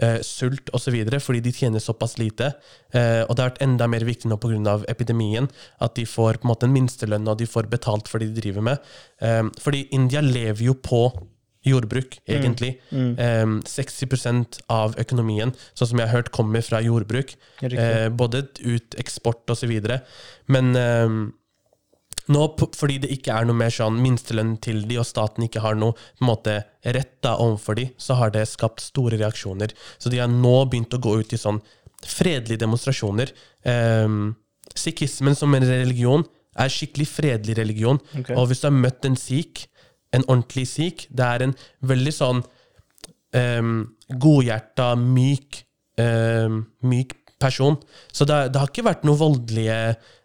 Eh, sult osv. fordi de tjener såpass lite. Eh, og det har vært enda mer viktig nå pga. epidemien at de får på en måte en minstelønn og de får betalt for det de driver med. Eh, fordi India lever jo på jordbruk, egentlig. Mm. Eh, 60% av økonomien, sånn som jeg har hørt, kommer fra jordbruk. Eh, både ut eksport osv. Men um, nå, fordi det ikke er noe mer sånn minstelønn til de, og staten ikke har noe på en måte, rett da overfor de, så har det skapt store reaksjoner. Så de har nå begynt å gå ut i sånn fredelige demonstrasjoner. Um, Sikhismen som en religion er skikkelig fredelig religion. okay. Og hvis du har møtt en sikh, en ordentlig sikh, det er en veldig sånn um, godhjerta, myk, um, myk person. Så det, det har ikke vært noen voldelige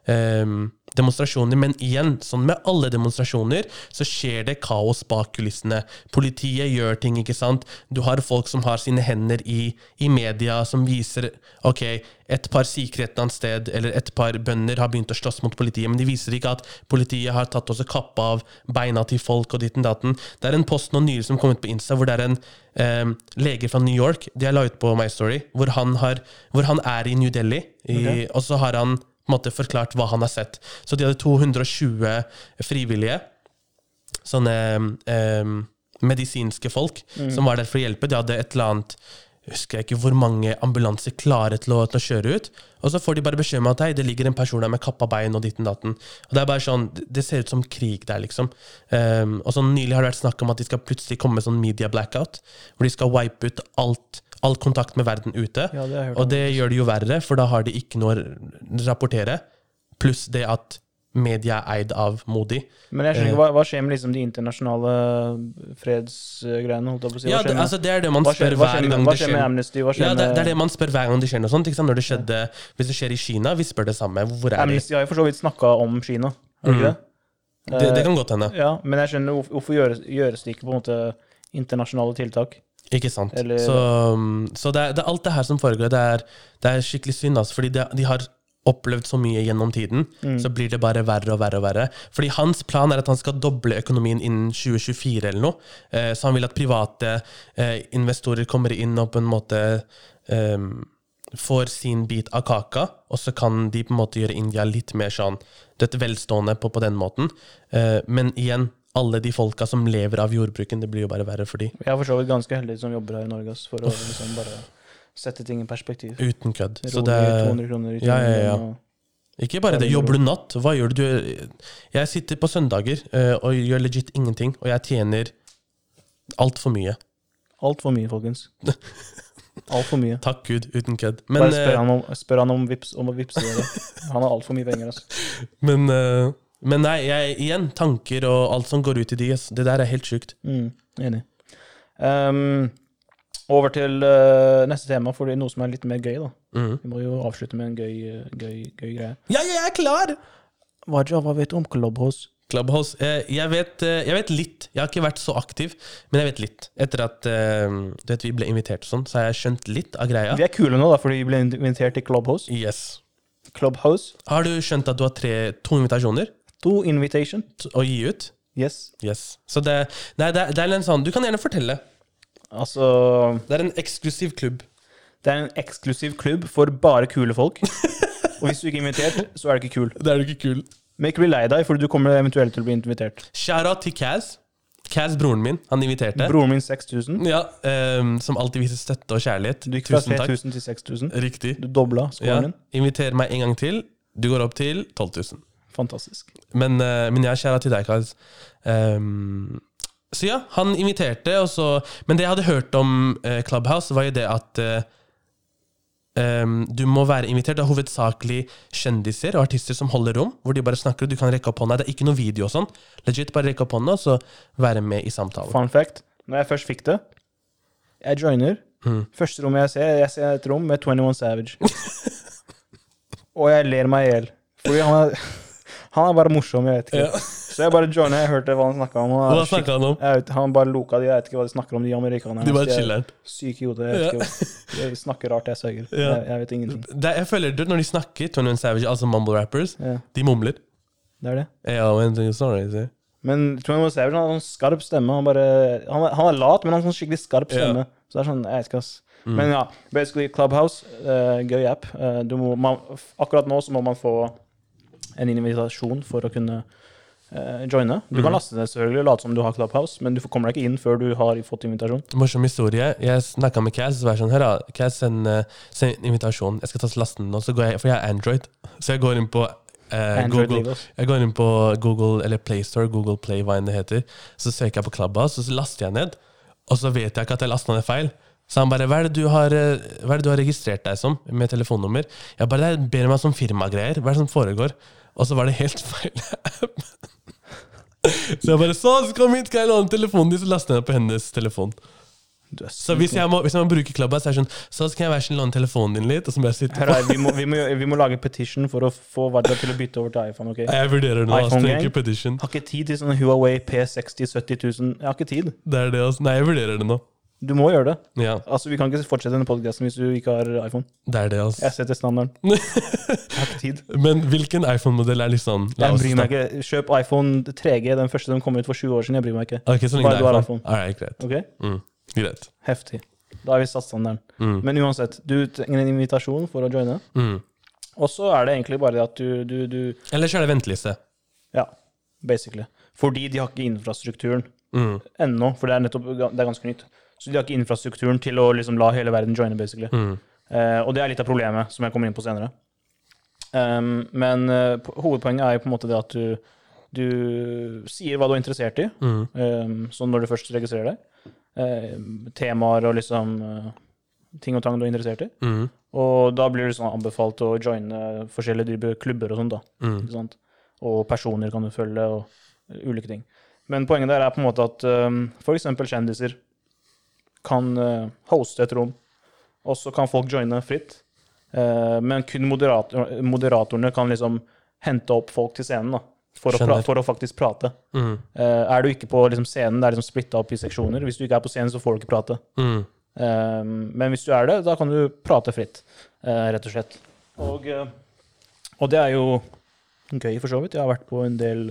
um, demonstrasjoner. Men igjen, sånn med alle demonstrasjoner, så skjer det kaos bak kulissene. Politiet gjør ting, ikke sant. Du har folk som har sine hender i, i media, som viser ok, et par sikre et annet sted, eller et par bønder har begynt å slåss mot politiet, men de viser ikke at politiet har tatt også kappa av beina til folk og ditten datten. Det er en post nå nylig som kom ut på Insta, hvor det er en eh, lege fra New York, de har la ut på My Story, hvor han, har, hvor han er i New Delhi, i, okay. og så har han måte forklart hva han har sett. Så de hadde 220 frivillige, sånne um, medisinske folk, som var der for å hjelpe. De hadde et eller annet husker jeg ikke hvor mange ambulanser klare til å, til å kjøre ut. Og så får de bare beskjed om at hei, det ligger en person der med kappa bein og ditten datten. Og Det er bare sånn, det ser ut som krig der, liksom. Um, og sånn Nylig har det vært snakk om at de skal plutselig komme med sånn media blackout, hvor de skal wipe ut alt, all kontakt med verden ute. Ja, det Og det gjør det jo verre, for da har de ikke noe å rapportere. Pluss det at media er eid av Modi. Men jeg skjønner ikke, hva, hva skjer med liksom de internasjonale fredsgreiene? holdt jeg på å si? Ja, det, altså, det er det man skjer, spør hva hver skjer, med, gang hva skjer med skjer. Amnesty? Skjer Ja, det, det er det man spør hver gang det skjer noe sånt. Når det skjedde, hvis det skjer i Kina, vi spør det samme. Hvor er de? Amnesty har jo for så vidt snakka om Kina, har de ikke det? Det, det kan godt hende. Ja, men jeg skjønner hvorfor gjøres, gjøres det ikke på en måte internasjonale tiltak? Ikke sant. Eller- Så, um, så det, er, det er alt det her som foregår. Det er, det er skikkelig synd, altså, fordi det, de har opplevd så mye gjennom tiden, Mm. så blir det bare verre og verre og verre. Fordi hans plan er at han skal doble økonomien innen 2024 eller noe. Eh, så han vil at private eh, investorer kommer inn og på en måte eh, får sin bit av kaka, og så kan de på en måte gjøre India litt mer sånn dette velstående på, på den måten. Eh, men igjen, alle de folka som lever av jordbruken, det blir jo bare verre for de. Jeg er for så vidt ganske heldig som jobber her i Norge, for å liksom bare sette ting i perspektiv. Uten kødd. Så Rolig, er 200 kroner i Ja, ja, ja. og- Ikke bare det. Jobber du natt? Hva gjør du? Jeg sitter på søndager eh, og gjør legit ingenting, og jeg tjener altfor mye. Altfor mye, folkens. Altfor mye. Takk Gud, uten kødd. Men, Bare spør eh, han om, spør han om, vips, om å vippse dere. Han har altfor mye penger, altså. men, eh, men nei, jeg, igjen, tanker og alt som går ut i de, det der er helt sjukt. Mm, enig. Um, over til uh, neste tema, for det er noe som er litt mer gøy, da. Mm. Vi må jo avslutte med en gøy, eh, gøy, gøy greie. Ja, jeg er klar! Waja, hva vet du om Clubhouse? Clubhouse. Eh, jeg, vet, eh, jeg vet litt. Jeg har ikke vært så aktiv, men jeg vet litt. Etter at eh, du vet, vi ble invitert og sånn, så har jeg skjønt litt av greia. Vi er kule nå, da, fordi vi ble invitert til Clubhouse. Yes. Clubhouse. Har du skjønt at du har tre, to invitasjoner To invitation. å gi ut? Yes. Yes. Så det, nei, det, er- det er en sånn Du kan gjerne fortelle. Altså Det er en eksklusiv klubb. Det er en eksklusiv klubb for bare kule folk. Og hvis du ikke er invitert, så er du ikke kul. Det er du ikke kul. Men ikke bli lei deg, for du kommer eventuelt til å bli invitert. Shout-out til Kaz. Kaz, broren min. Han inviterte. Broren min 6000. Ja, ehm, Som alltid viser støtte og kjærlighet. Du gikk fra Tusen takk. 3000 til 6000. Riktig. Du dobla Ja. scoren din. Inviter meg en gang til. Du går opp til 12 000. Fantastisk. Men, eh, men ja, kjære til deg, Kaz. Um, så ja, han inviterte, så Men det jeg hadde hørt om uh, Clubhouse, var jo det at uh, um, du må være invitert. Det er hovedsakelig kjendiser og artister som holder rom, hvor de bare snakker, og du kan rekke opp hånda. Det er ikke noe video og sånn. Legit, bare rekke opp hånda, og så være med i samtalen. Fun fact. Når jeg først fikk det, jeg joiner. Mm. Første rommet jeg ser, jeg ser et rom med 21 Savage. og jeg ler meg i hjel. Fordi han er, han er bare morsom, jeg vet ikke. Ja. Så jeg bare joina, jeg hørte hva han snakka om. Hva snakka han om? jeg vet, han bare loka de, jeg vet ikke hva de snakker om, de amerikanerne. De bare er chiller'n. Syke i hodet. Jeg, vet ikke hva- de snakker rart, jeg sørger. Ja. Jeg, jeg vet ingenting. Det, jeg føler det når de snakker, 21 Savage, altså mumble rappers, Ja, de mumler. det er det. Ja, and things sorry, Men Men 21 Savage han har sånn skarp stemme. Han, bare, han, han er lat, men han har sånn skikkelig skarp Ja. stemme. Så det er sånn, jeg vet ikke, ass. Mm. Men ja, basically Clubhouse, uh, gøy app. Uh, du må, man, akkurat nå så må man få en invitasjon for å kunne eh, joine. Du kan laste det selvfølgelig og late som du har Clubhouse, men du kommer deg ikke inn før du har fått invitasjon. Morsom historie. Jeg snakka med Kaz, så var jeg sånn Hør, da, Kaz, send, eh, send invitasjon. Jeg skal ta lasten nå, så går jeg, for jeg har Android. Så jeg går inn på eh, Google. Jeg går inn på Google eller PlayStore, Google Play, hva enn det heter. Så søker jeg på Clubhouse, og så laster jeg ned. Og så vet jeg ikke at jeg lasta ned feil. Så han bare hva er, har, eh, 'Hva er det du har registrert deg som?' med telefonnummer. Jeg bare det ber meg om firmagreier. Hva er det som foregår? Og så var det helt feil app. Så jeg bare 'Så, så kom hit, skal jeg låne telefonen din?' Så lastet jeg den på hennes telefon. Så hvis jeg må, hvis jeg må bruke Clubhouse, så er det sånn Så kan jeg være snill låne telefonen din litt? Og så må jeg sitte på. her, vi, må, vi, må, vi må lage petition for å få Varda til å bytte over til iPhone. ok? Jeg vurderer det nå. Altså, trenger ikke petition. har ikke tid til sånne Huawei P60 70 000. Jeg har ikke tid. Det er det, altså. Nei, jeg vurderer det nå. Du må gjøre det. Ja, Altså, Vi kan ikke fortsette denne podkasten hvis du ikke har iPhone. det er det, altså. Jeg setter standarden. Jeg har ikke tid. Men hvilken iPhone-modell er liksom Jeg bryr meg ikke. Kjøp iPhone 3G, den første som kom ut for 20 år siden. Jeg bryr meg ikke. Okay, så lenge Bare du har iPhone. Alright, greit. Ok? Mm. Greit. Heftig. Da har vi satt standarden. Mm. Men uansett, du trenger en invitasjon for å joine. Mm. Og så er det egentlig bare det at du, du, du Eller så er det venteliste. Ja, basically. Fordi de har ikke infrastrukturen Mm. ennå, for det er nettopp det er ganske nytt. Så de har ikke infrastrukturen til å liksom la hele verden joine, basically. Mm. Uh, og det er litt av problemet, som jeg kommer inn på senere. Um, men uh, hovedpoenget er jo på en måte det at du, du sier hva du er interessert i, Mm. um, sånn når du først registrerer deg. Uh, temaer og liksom eh, ting og tang du er interessert i. Mm. Og da blir du sånn anbefalt å joine forskjellige typer klubber og sånn, da. Mm. Og personer kan du følge, og ulike ting. Men poenget der er på en måte at um, f.eks. kjendiser kan eh, hoste et rom, og så kan folk joine fritt. Eh, men kun moderator, moderatorene kan liksom hente opp folk til scenen da, for, å, for å faktisk prate. Mm. Eh, er du ikke på liksom, scenen, det er liksom splitta opp i seksjoner. Hvis du ikke er på scenen, så får du ikke prate. Mm. Men hvis du er det, da kan du prate fritt, rett og slett. Og, og det er jo gøy, for så vidt. Jeg har vært på en del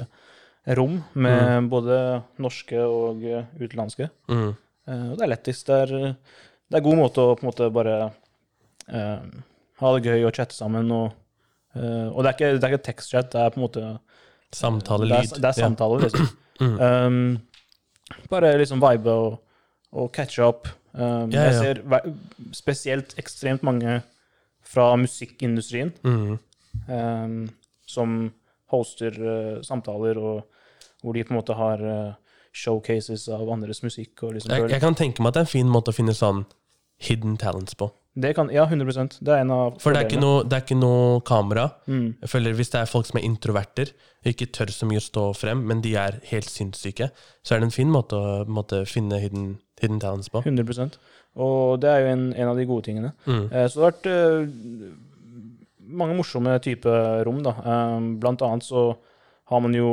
rom med både norske og utenlandske. Mm. Eh, og det er lettest. Det er, det er god måte å på en måte bare eh, ha det gøy og chatte sammen. Og, eh, og det er ikke, det er ikke tekstchat, det er på en måte Samtale, det er, det er samtale, liksom. Mm. Um, bare liksom vibe og, og catche up. Um, Ja, ja. Jeg ser spesielt ekstremt mange fra musikkindustrien Mm. um, som hoster uh, samtaler, og hvor de på en måte har uh, showcases av andres musikk. Og liksom Jeg, jeg kan tenke meg at det er en fin måte å finne sånn hidden talents på. det kan, ja, 100% Det er en av For det er noe, det er ikke noe kamera. Mm. Jeg føler Hvis det er folk som er introverter, ikke tør så mye å stå frem, men de er helt sinnssyke, så er det en fin måte å måte, finne hidden, hidden talents på. 100% Og det er jo en, en av de gode tingene. Mm. Eh, Så det har vært eh, mange morsomme typer rom, da. Eh, Blant annet så har man jo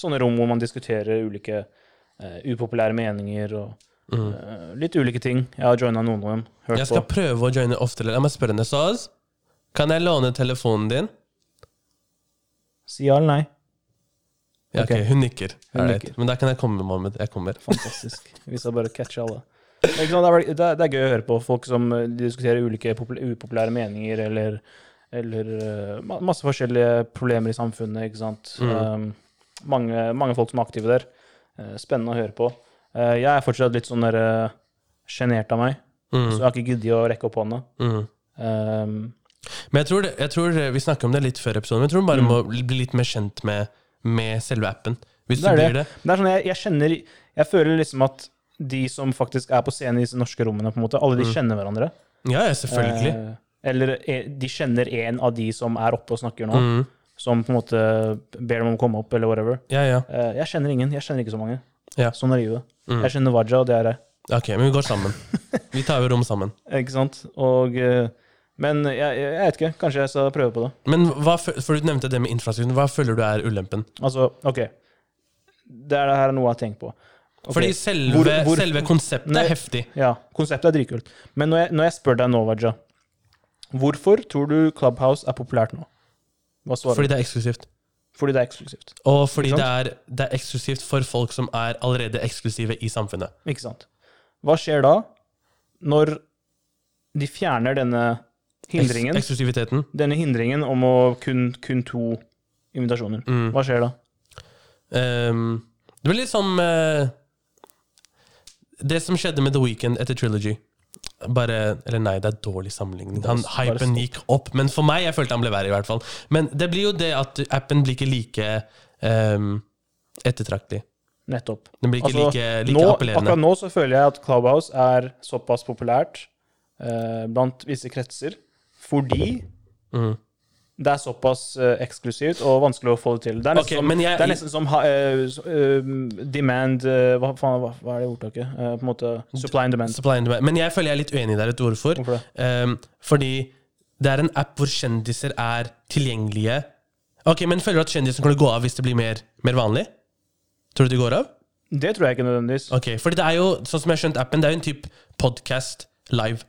sånne rom hvor man diskuterer ulike uh, upopulære meninger og Mm. uh, litt ulike ting. Jeg har joina noen av dem. Hørt Jeg skal på. prøve å joine oftere. La meg spørre deg, Saz. Kan jeg låne telefonen din? Si ja eller nei. Ja, ok, Ok. Hun nikker. Hun nikker. Men da kan jeg komme, Mohammed. Jeg kommer. Fantastisk. Vi skal bare catche alle. Det er, det, er, det, er, gøy å høre på folk som eh, diskuterer ulike upopulære meninger eller, eller masse forskjellige problemer i samfunnet. ikke sant? Mm. Um, mange, mange folk som er aktive der. Eh, spennende å høre på. Eh, jeg er fortsatt litt sånn eh, sjenert av meg, så Mm. jeg har ikke giddet å rekke opp hånda. Mm. Um, Men jeg tror, det, jeg tror Vi snakket om det litt før episoden, men jeg tror du bare Mm. må bli litt mer kjent med, med selve appen. Hvis Det du blir det. Det er sånn, jeg, jeg kjenner Jeg føler liksom at de som faktisk er på scenen i disse norske rommene, på en måte, alle de Mm. kjenner hverandre. Ja, selvfølgelig. Eh, eller de kjenner en av de som er oppe og snakker nå, Mm. Som på en måte ber dem om å komme opp, eller whatever. Ja, ja. Eh, jeg kjenner ingen. Jeg kjenner ikke så mange. Ja. Sånn er livet. Mm. Jeg kjenner Waja, og det er jeg. Ok, men vi går sammen. Vi tar jo rom sammen. Ikke sant? Og, eh, men jeg, jeg, vet ikke. Kanskje jeg skal prøve på det. Men hva, for du nevnte det med infrastrukturen. Hva føler du er ulempen? Altså, OK. Det er det her er noe jeg har tenkt på. Okay. Fordi selve, Hvor- hvor- selve konseptet Nei. er heftig. Ja, konseptet er dritkult. Men når jeg, når jeg spør deg nå, Waja, hvorfor tror du Clubhouse er populært nå? Hva svarer Fordi du? det er eksklusivt. Fordi det er eksklusivt. Og fordi det er, det er eksklusivt for folk som er allerede eksklusive i samfunnet. Ikke sant? Hva skjer da når de fjerner denne hindringen, Eks eksklusiviteten. denne hindringen om å kun, kun to invitasjoner? Mm. Hva skjer da? Um, det blir litt som uh, Det som skjedde med The Weeknd etter Trilogy. Bare Eller nei, det er dårlig sammenligning. Han, hypen gikk opp, men for meg jeg følte han ble verre, i hvert fall. Men det blir jo det at appen blir ikke like um, ettertraktelig. Nettopp. Den blir ikke Altså, like, like Nå, appellerende. akkurat nå så føler jeg at Clubhouse er såpass populært eh, blant visse kretser fordi Mhm. Det er såpass eh, eksklusivt og vanskelig å få det til. Det er nesten, okay, som, men jeg- det er nesten som eh, demand uh, hva, faen, hva, hva er det ordtaket? Uh, på en måte Supply and demand. Supply and demand. Men jeg føler jeg er litt uenig der. Vet du hvorfor? Hvorfor det? Um, fordi det er en app hvor kjendiser er tilgjengelige. Ok, Men føler du at kjendisen kan gå av hvis det blir mer, mer vanlig? Tror du de går av? Det tror jeg ikke nødvendigvis. Ok, fordi det er jo, sånn som jeg har skjønt appen, det er jo en type podcast live,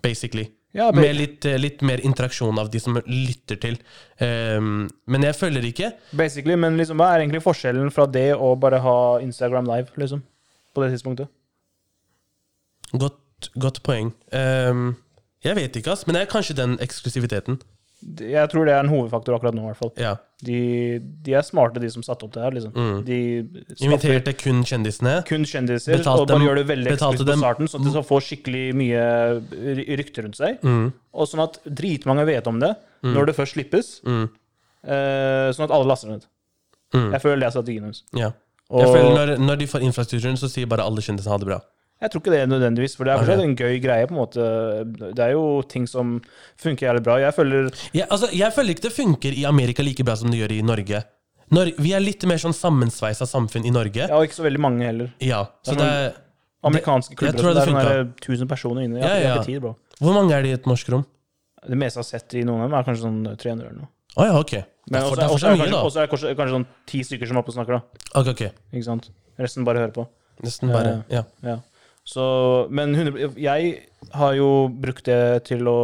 basically. Ja, men... Med litt, eh, litt mer interaksjon av de som lytter til. Um, men jeg følger ikke Basically, Men liksom, hva er egentlig forskjellen fra det og bare ha Instagram live, liksom? På det tidspunktet? Godt, godt poeng. Um, jeg vet ikke, ass, men det er kanskje den eksklusiviteten. Jeg tror det er en hovedfaktor akkurat nå, i hvert fall. Ja. De, de er smarte, de som satte opp det her. liksom. Mm. De skaffer Inviterte kun kjendisene. kun kjendiser Betalte og bare dem- gjør det veldig betalte på starten, at de skal få skikkelig mye rykte rundt seg. Mm, Og sånn at dritmange vet om det når det først slippes, mm, eh, sånn at alle laster ned. mm. Jeg føler det er strategien deres. Ja. Og Jeg føler når, når de får infrastrukturen, så sier bare alle kjendisene ha det bra. Jeg tror ikke det er nødvendigvis, for det er fortsatt en gøy greie. på en måte. Det er jo ting som funker jævlig bra. Jeg føler ja, altså, jeg føler ikke det funker i Amerika like bra som det gjør i Norge. Når, vi er litt mer sånn sammensveisa samfunn i Norge. Ja, og ikke så veldig mange heller. Ja, så Det er er, Amerikanske jeg klubber. tror og sånn, det Det er funka. sånn der 1000 personer inne. Jeg, Ja, har- jeg tid, bro. Hvor mange er det i et norsk rom? Det meste jeg har sett i noen av dem, er kanskje sånn 300 eller noe. Å ja, ok. Men Derfor, også, derfor også, så er mye, kanskje, også er kanskje, kanskje sånn ti stykker som er oppe og snakker, da. Ok, ok. Ikke sant? Resten bare hører på. Nesten bare. Ja. Ja. Så, men 100, jeg har jo brukt det til å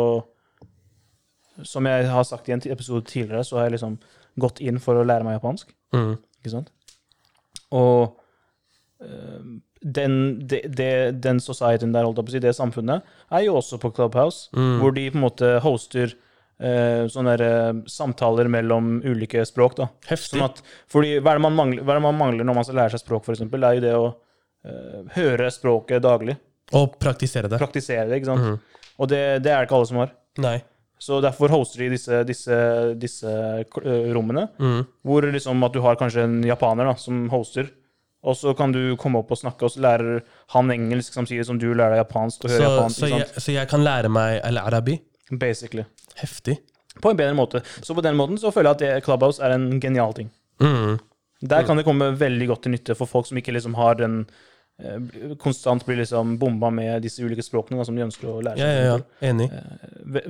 Som jeg har sagt i en episode tidligere, så har jeg liksom gått inn for å lære meg japansk. Mm. Ikke sant? Og eh, den, de, de, den societyen der, holdt jeg på å si, det samfunnet, er jo også på Clubhouse, Mm. hvor de på en måte hoster Uh, sånne der, uh, samtaler mellom ulike språk. da. Heftig. Sånn at, fordi hva er, det man mangler, hva er det man mangler når man skal lære seg språk, eksempel? Det er jo det å høre språket daglig. Og praktisere det. Praktisere det, ikke sant? Mhm. Og det, det er det ikke alle som har. Nei. Så derfor hoster de disse, disse, disse eh, rommene, Mm. hvor liksom at du har kanskje en japaner da, som hoster, og så kan du komme opp og snakke, og så lærer han engelsk samtidig som du lærer deg japansk og Så, japansk. så, ikke jeg, så jeg kan lære meg al-arabi? Basically. Heftig. På en bedre måte. Så på den måten så føler jeg at det, Clubhouse er en genial ting. Mm. Der kan det komme veldig godt til nytte for folk som ikke liksom har den eh, konstant blir liksom bomba med disse ulike språkene da, som de ønsker å lære seg. ja, ja. Enig.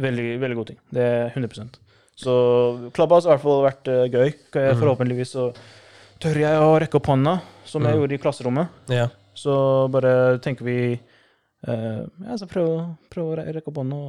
veldig, veldig god ting. Det er 100% Så Clubhouse har i hvert fall vært eh, gøy. Mm. Forhåpentligvis så tør jeg å rekke opp hånda, som jeg Mm. gjorde i klasserommet. Ja. Så bare tenker vi uh, Ja, så prøv, prøv å rekke opp hånda.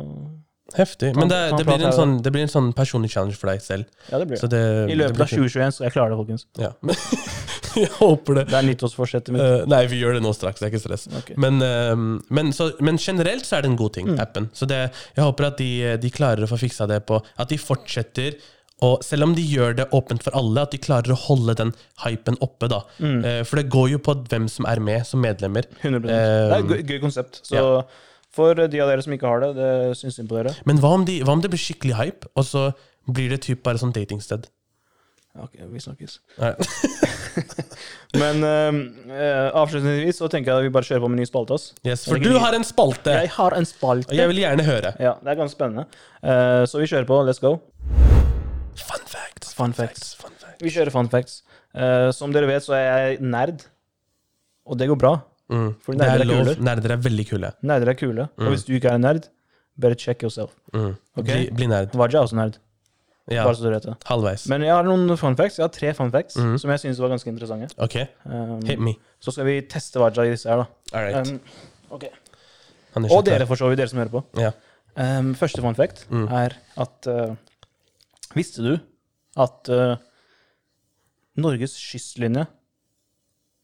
Heftig. Men det, det, blir en sånn, det blir en sånn personlig challenge for deg selv. Ja, det blir Så det. det I løpet av 2021 skal jeg klare det, folkens. Ja. jeg håper det. Det er nyttårsforsettet mitt. Uh, nei, vi gjør det nå straks. Det er ikke stress. Okay. Men, uh, men, så, men generelt så er det en god ting, Mm. appen. Så det, jeg håper at de, de klarer å få fiksa det på At de fortsetter og selv om de gjør det åpent for alle, at de klarer å holde den hypen oppe. da. Mm. Eh, for det går jo på hvem som er med som medlemmer. 100% Det er et gøy, konsept. Så for de av dere som ikke har det, det syns synd på dere. Men hva om, de, hva om det blir skikkelig hype, og så blir det typ bare sånn datingsted? Ok, vi snakkes. Men eh, eh, avslutningsvis så tenker jeg at vi bare kjører på med ny spalte. ass. Yes, for du har en spalte, Jeg har en spalte. og jeg vil gjerne høre. Ja, det er ganske spennende. Eh, så vi kjører på. Let's go. Fun facts. Fun facts. Fun facts. Vi kjører fun facts. Eh, som dere vet, så er jeg nerd. Og det går bra. Mm. For Det er nerder er lov. kule. Nerder er veldig kule. Nerder er kule. Og hvis du ikke er en nerd, bare check yourself. Mm. Ok. Bli, bli nerd. Waja er også nerd. Ja, Bare så du vet det. halvveis. Men jeg har noen fun facts. Jeg har tre fun facts Mhm. som jeg synes var ganske interessante. Ok, Um, hit me. så skal vi teste Waja i disse her, da. All right. Um, ok. Han er Og ikke dere, for så vidt, dere som hører på. Ja. Um, første fun fact Mm. er at uh, Visste du at uh, Norges kystlinje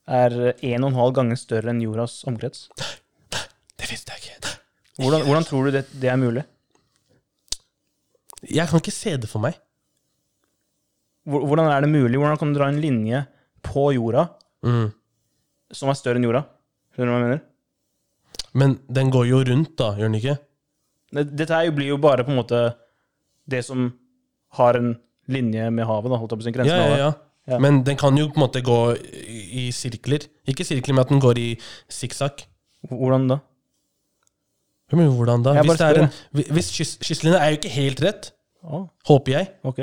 er 1,5 ganger større enn jordas omkrets? Det visste jeg ikke. Hvordan, hvordan tror du det, det er mulig? Jeg kan ikke se det for meg. Hvordan er det mulig? Hvordan kan du dra en linje på jorda Mm. som er større enn jorda? Skjønner du hva jeg mener? Men den går jo rundt, da, gjør den ikke? Dette her blir jo bare på en måte det som har en linje med havet, da, holdt jeg på å si, grensen Ja, ja, ja. Ja. Men den kan jo på en måte gå i i sirkler. Ikke sirkler, men at den går i sikksakk. Hvordan da? Men hvordan da? Jeg Hvis, det er en, hvis kyst, kystlinja er jo ikke helt rett, Å, håper jeg. ok.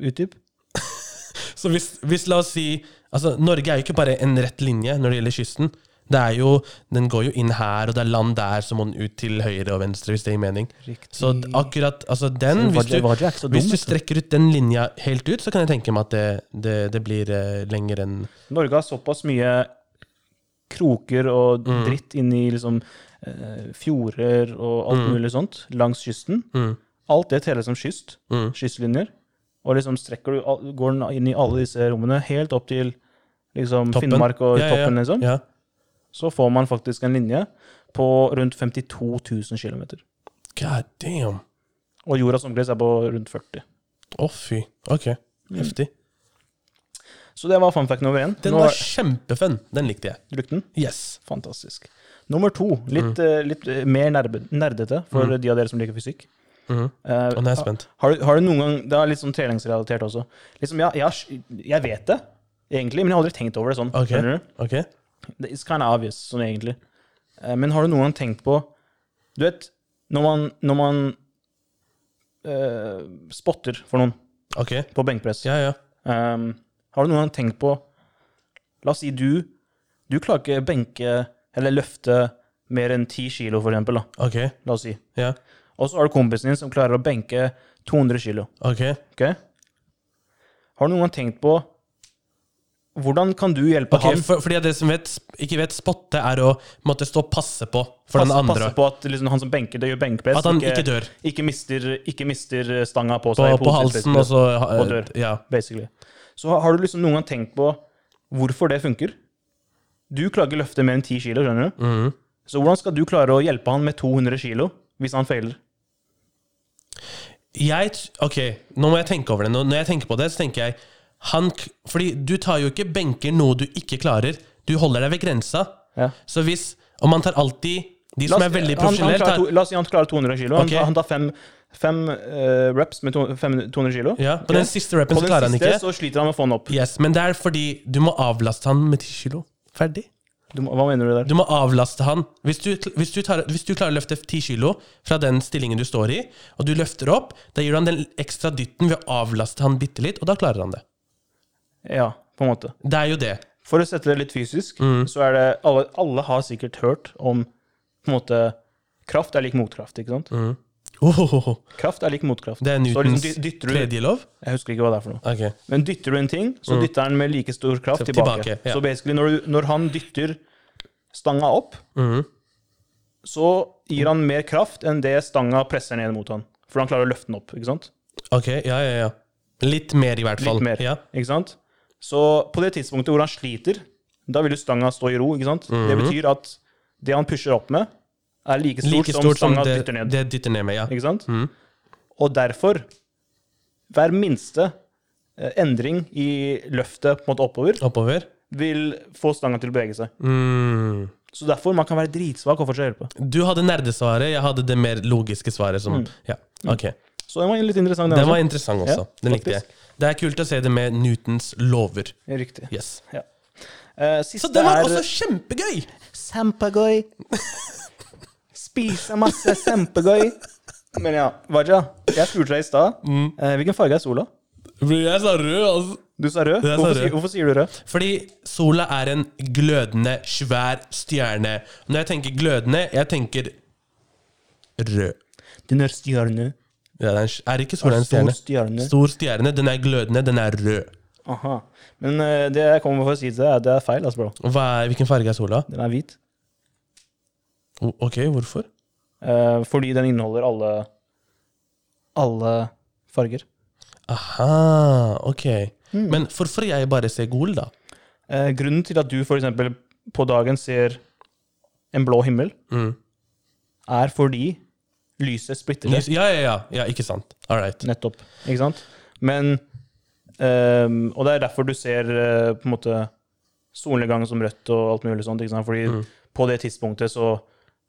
Utdyp. Så hvis, hvis la oss si Altså, Norge er jo ikke bare en rett linje når det gjelder kysten. Det er jo, Den går jo inn her, og det er land der, så må den ut til høyre og venstre, hvis det gir mening. Riktig. Så d- akkurat altså den hvis du, er ikke så dum. hvis du vet du. strekker ut den linja helt ut, så kan jeg tenke meg at det, det, det blir eh, lenger enn Norge har såpass mye kroker og Mm. dritt inni liksom eh, fjorder og alt Mm. mulig sånt langs kysten. mm, Alt det teller som kyst. mm. Kystlinjer. Og liksom strekker du, går den inn i alle disse rommene, helt opp til liksom. Finnmark og Ja, toppen, liksom. Ja. Så får man faktisk en linje på rundt 52 000 km. God damn. Og jordas omkrets er på rundt 40. Å, fy. Ok. Heftig. Så det var fun fact nummer én. Den var er- kjempefun. Den likte jeg. du likte den? Yes. Fantastisk. Nummer to, litt, Mm. eh, litt eh, mer nerdete for de av dere som liker fysikk. Mm. Uh, Og nå er jeg spent. Har du, har du noen gang Det er litt sånn treningsrelatert også. Liksom, ja, jeg, jeg vet det, egentlig, men jeg har aldri tenkt over det sånn. Ok. Skjønner du? Ok? Det It's kind of obvious, sånn egentlig. Uh, men har du noen gang tenkt på Du vet, når man, når man uh, spotter for noen okay. på benkpress Ja, ja. Um, Har du noen gang tenkt på La oss si du Du klarer ikke benke eller løfte mer enn 10 kilo, for eksempel. Da. Ok. La oss si. Ja. Og så har du kompisen din som klarer å benke 200 kilo. Ok. ok? Har du noen gang tenkt på hvordan kan du hjelpe okay, han for, fordi dere som vet, ikke vet, spotte er å måtte stå og passe på for den andre. passe på at liksom, han som benker, det gjør benkpress, At han ikke dør. ikke mister, ikke mister stanga på På, seg. på halsen, og så Og dør. Ja. Basically. Så har- har du liksom noen gang tenkt på hvorfor det funker? Du klarer ikke løfte mer enn 10 kilo, skjønner du? Mm. Så hvordan skal du klare å hjelpe han med 200 kilo hvis han feiler? Jeg Ok, nå må jeg tenke over det. Når jeg tenker på det, så tenker jeg han, Fordi du tar jo ikke benker noe du ikke klarer. Du holder deg ved grensa. Ja. Så hvis Og man tar alltid De som er veldig han- han profesjonelle, tar La oss si han klarer 200 kilo. Han, tar- han tar fem, fem uh, reps med to, fem, 200 kilo. Ja, På den siste rappen så den klarer han ikke. siste ikke. så sliter han med å få den opp. Yes, Men det er fordi du må avlaste han med 10 kilo. Ferdig. Du, må- hva mener du der? Du må avlaste han. Hvis du, hvis, du tar, hvis du klarer å løfte 10 kilo fra den stillingen du står i, og du løfter opp, da gir du han den ekstra dytten ved å avlaste han bitte litt, og da klarer han det. Ja, på en måte. Det er jo det. For å sette det litt fysisk, Mm. så er det alle, alle har sikkert hørt om på en måte Kraft er lik motkraft, ikke sant? Mm. Ohohoho. Kraft er lik motkraft. Det er Så liksom Newtons dy- tredje lov? Jeg husker ikke hva det er for noe. Okay. Men dytter du en ting, så Mm. dytter den med like stor kraft Så tilbake. tilbake, ja. Så basically, når, du, når han dytter stanga opp, mm. så gir han mer kraft enn det stanga presser ned mot han. For han klarer å løfte den opp, ikke sant? Ok, ja, ja, ja. Litt mer, i hvert fall. Litt mer. Ja. Ikke sant? Så på det tidspunktet hvor han sliter, da vil jo stanga stå i ro, ikke sant? Det Mhm. betyr at det han pusher opp med, er like stort, Like stort som stanga det, dytter ned. det dytter ned med, ja. Ikke sant? Mm. Og derfor, hver minste eh, endring i løftet på en måte oppover, Oppover. vil få stanga til å bevege seg. Mm. Så derfor man kan være dritsvak og fortsatt hjelpe. Du hadde nerdesvaret, jeg hadde det mer logiske svaret. Som, Mm. Ja, ok. Så den var litt interessant, den, Den var interessant også. Ja, Den likte jeg. Det er kult å se det med Newtons lover. Riktig. Yes. Ja. Uh, Så det var er også kjempegøy! Kjempegøy. Spise masse sempegøy. Men ja, Vaja, jeg spurte deg i stad. Mm. eh, hvilken farge er sola? Jeg sa rød, altså. Du sa rød. Hvorfor, sa rød. sier- hvorfor sier du rød? Fordi sola er en glødende, svær stjerne. Når jeg tenker glødende, jeg tenker rød. Den er stjerne. Ja, det er, ikke sola en Stor stjerne? stjerne. Stor stjerne. Den er glødende, den er rød. Aha. Men uh, det jeg kommer for å si til deg, er at det er feil, altså, bro. Er, hvilken farge er sola? Den er hvit. Ok, hvorfor? Eh, fordi den inneholder alle alle farger. Aha, ok. Men hvorfor jeg bare ser gul, da? Eh, grunnen til at du eksempel på dagen ser en blå himmel, Mm. er fordi lyset splitter seg. ja, ja, ja, ja. Ikke sant. All right. Nettopp. Ikke sant? Men um, Og det er derfor du ser uh, på en måte solnedgang som rødt og alt mulig sånt. Fordi Mm. på det tidspunktet så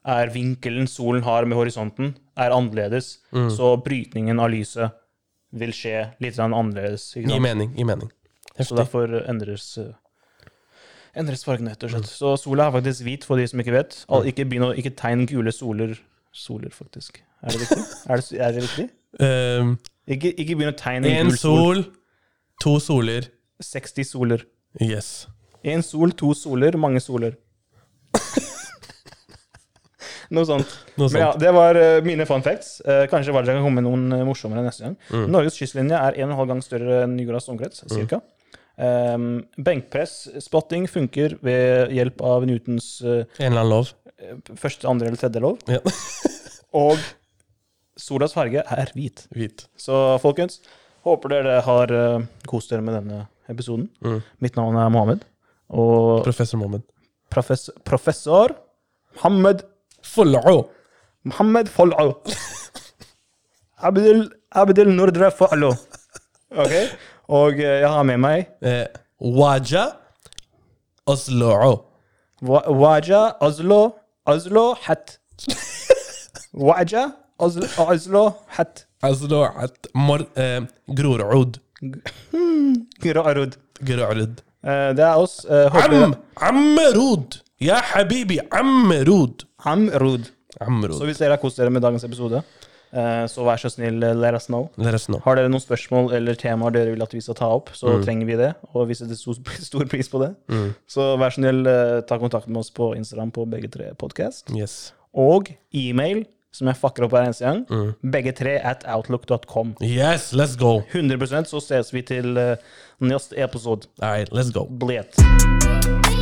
er vinkelen solen har med horisonten, er annerledes. Mm. Så brytningen av lyset vil skje litt annerledes. Gi sant? mening. Gi mening. Så derfor endres eh, endres fargen, rett og slett. Så sola er faktisk hvit, for de som ikke vet. Al- Ikke, begynn ikke tegn gule soler Soler, faktisk. Er det riktig? er, det, er det riktig? Um, Ikke, ikke begynn å tegne en en gul sol. sol, to soler. 60 soler. Yes. Én sol, to soler, mange soler. Noe sånt. Noe Men ja, det var eh, mine fun facts. Eh, kanskje Vardø kan komme med noen eh, morsommere neste gang. Mm. Norges kystlinje er 1,5 gang større enn Nygårdas omkrets, cirka. Um, benkpress, spotting, funker ved hjelp av Newtons uh, En eller annen lov. første, andre eller tredje lov. Ja. Og solas farge er hvit. Hvit. Så folkens, håper dere har uh, kost dere med denne episoden. Mm. Mitt navn er Mohammed. Og Professor Mohammed. Profes professor Mohammed فلعو. محمد فلعو. عبد ال عبد النوردرا فعلو. أوكي. اوك يا عمي ماي. إيه. واجا اصلعو و... واجا اصلو اصلو حت. واجا اصلو اصلو حت. اصلو حت. مر إيه، قرور آه... عود. قرور عود قرور عود ده إيه، اص عم عم رود. Ja, habibi! amrud. Amrud. amrud. Så hvis dere har kost dere med dagens episode, eh, så vær så snill, eh, let us know. Let us know. Har dere noen spørsmål eller temaer dere vil at vi skal ta opp, så Mm. trenger vi det, og vi setter stor, stor pris på det. Så vær så snill, eh, ta kontakt med oss på Instagram på begge tre podcast. Yes. Og e-mail, som jeg fucker opp hver eneste gang. Mm. Begge tre at outlook.com. Yes, let's go. 100% så ses vi til uh, neste episode. All right, let's go. Blet.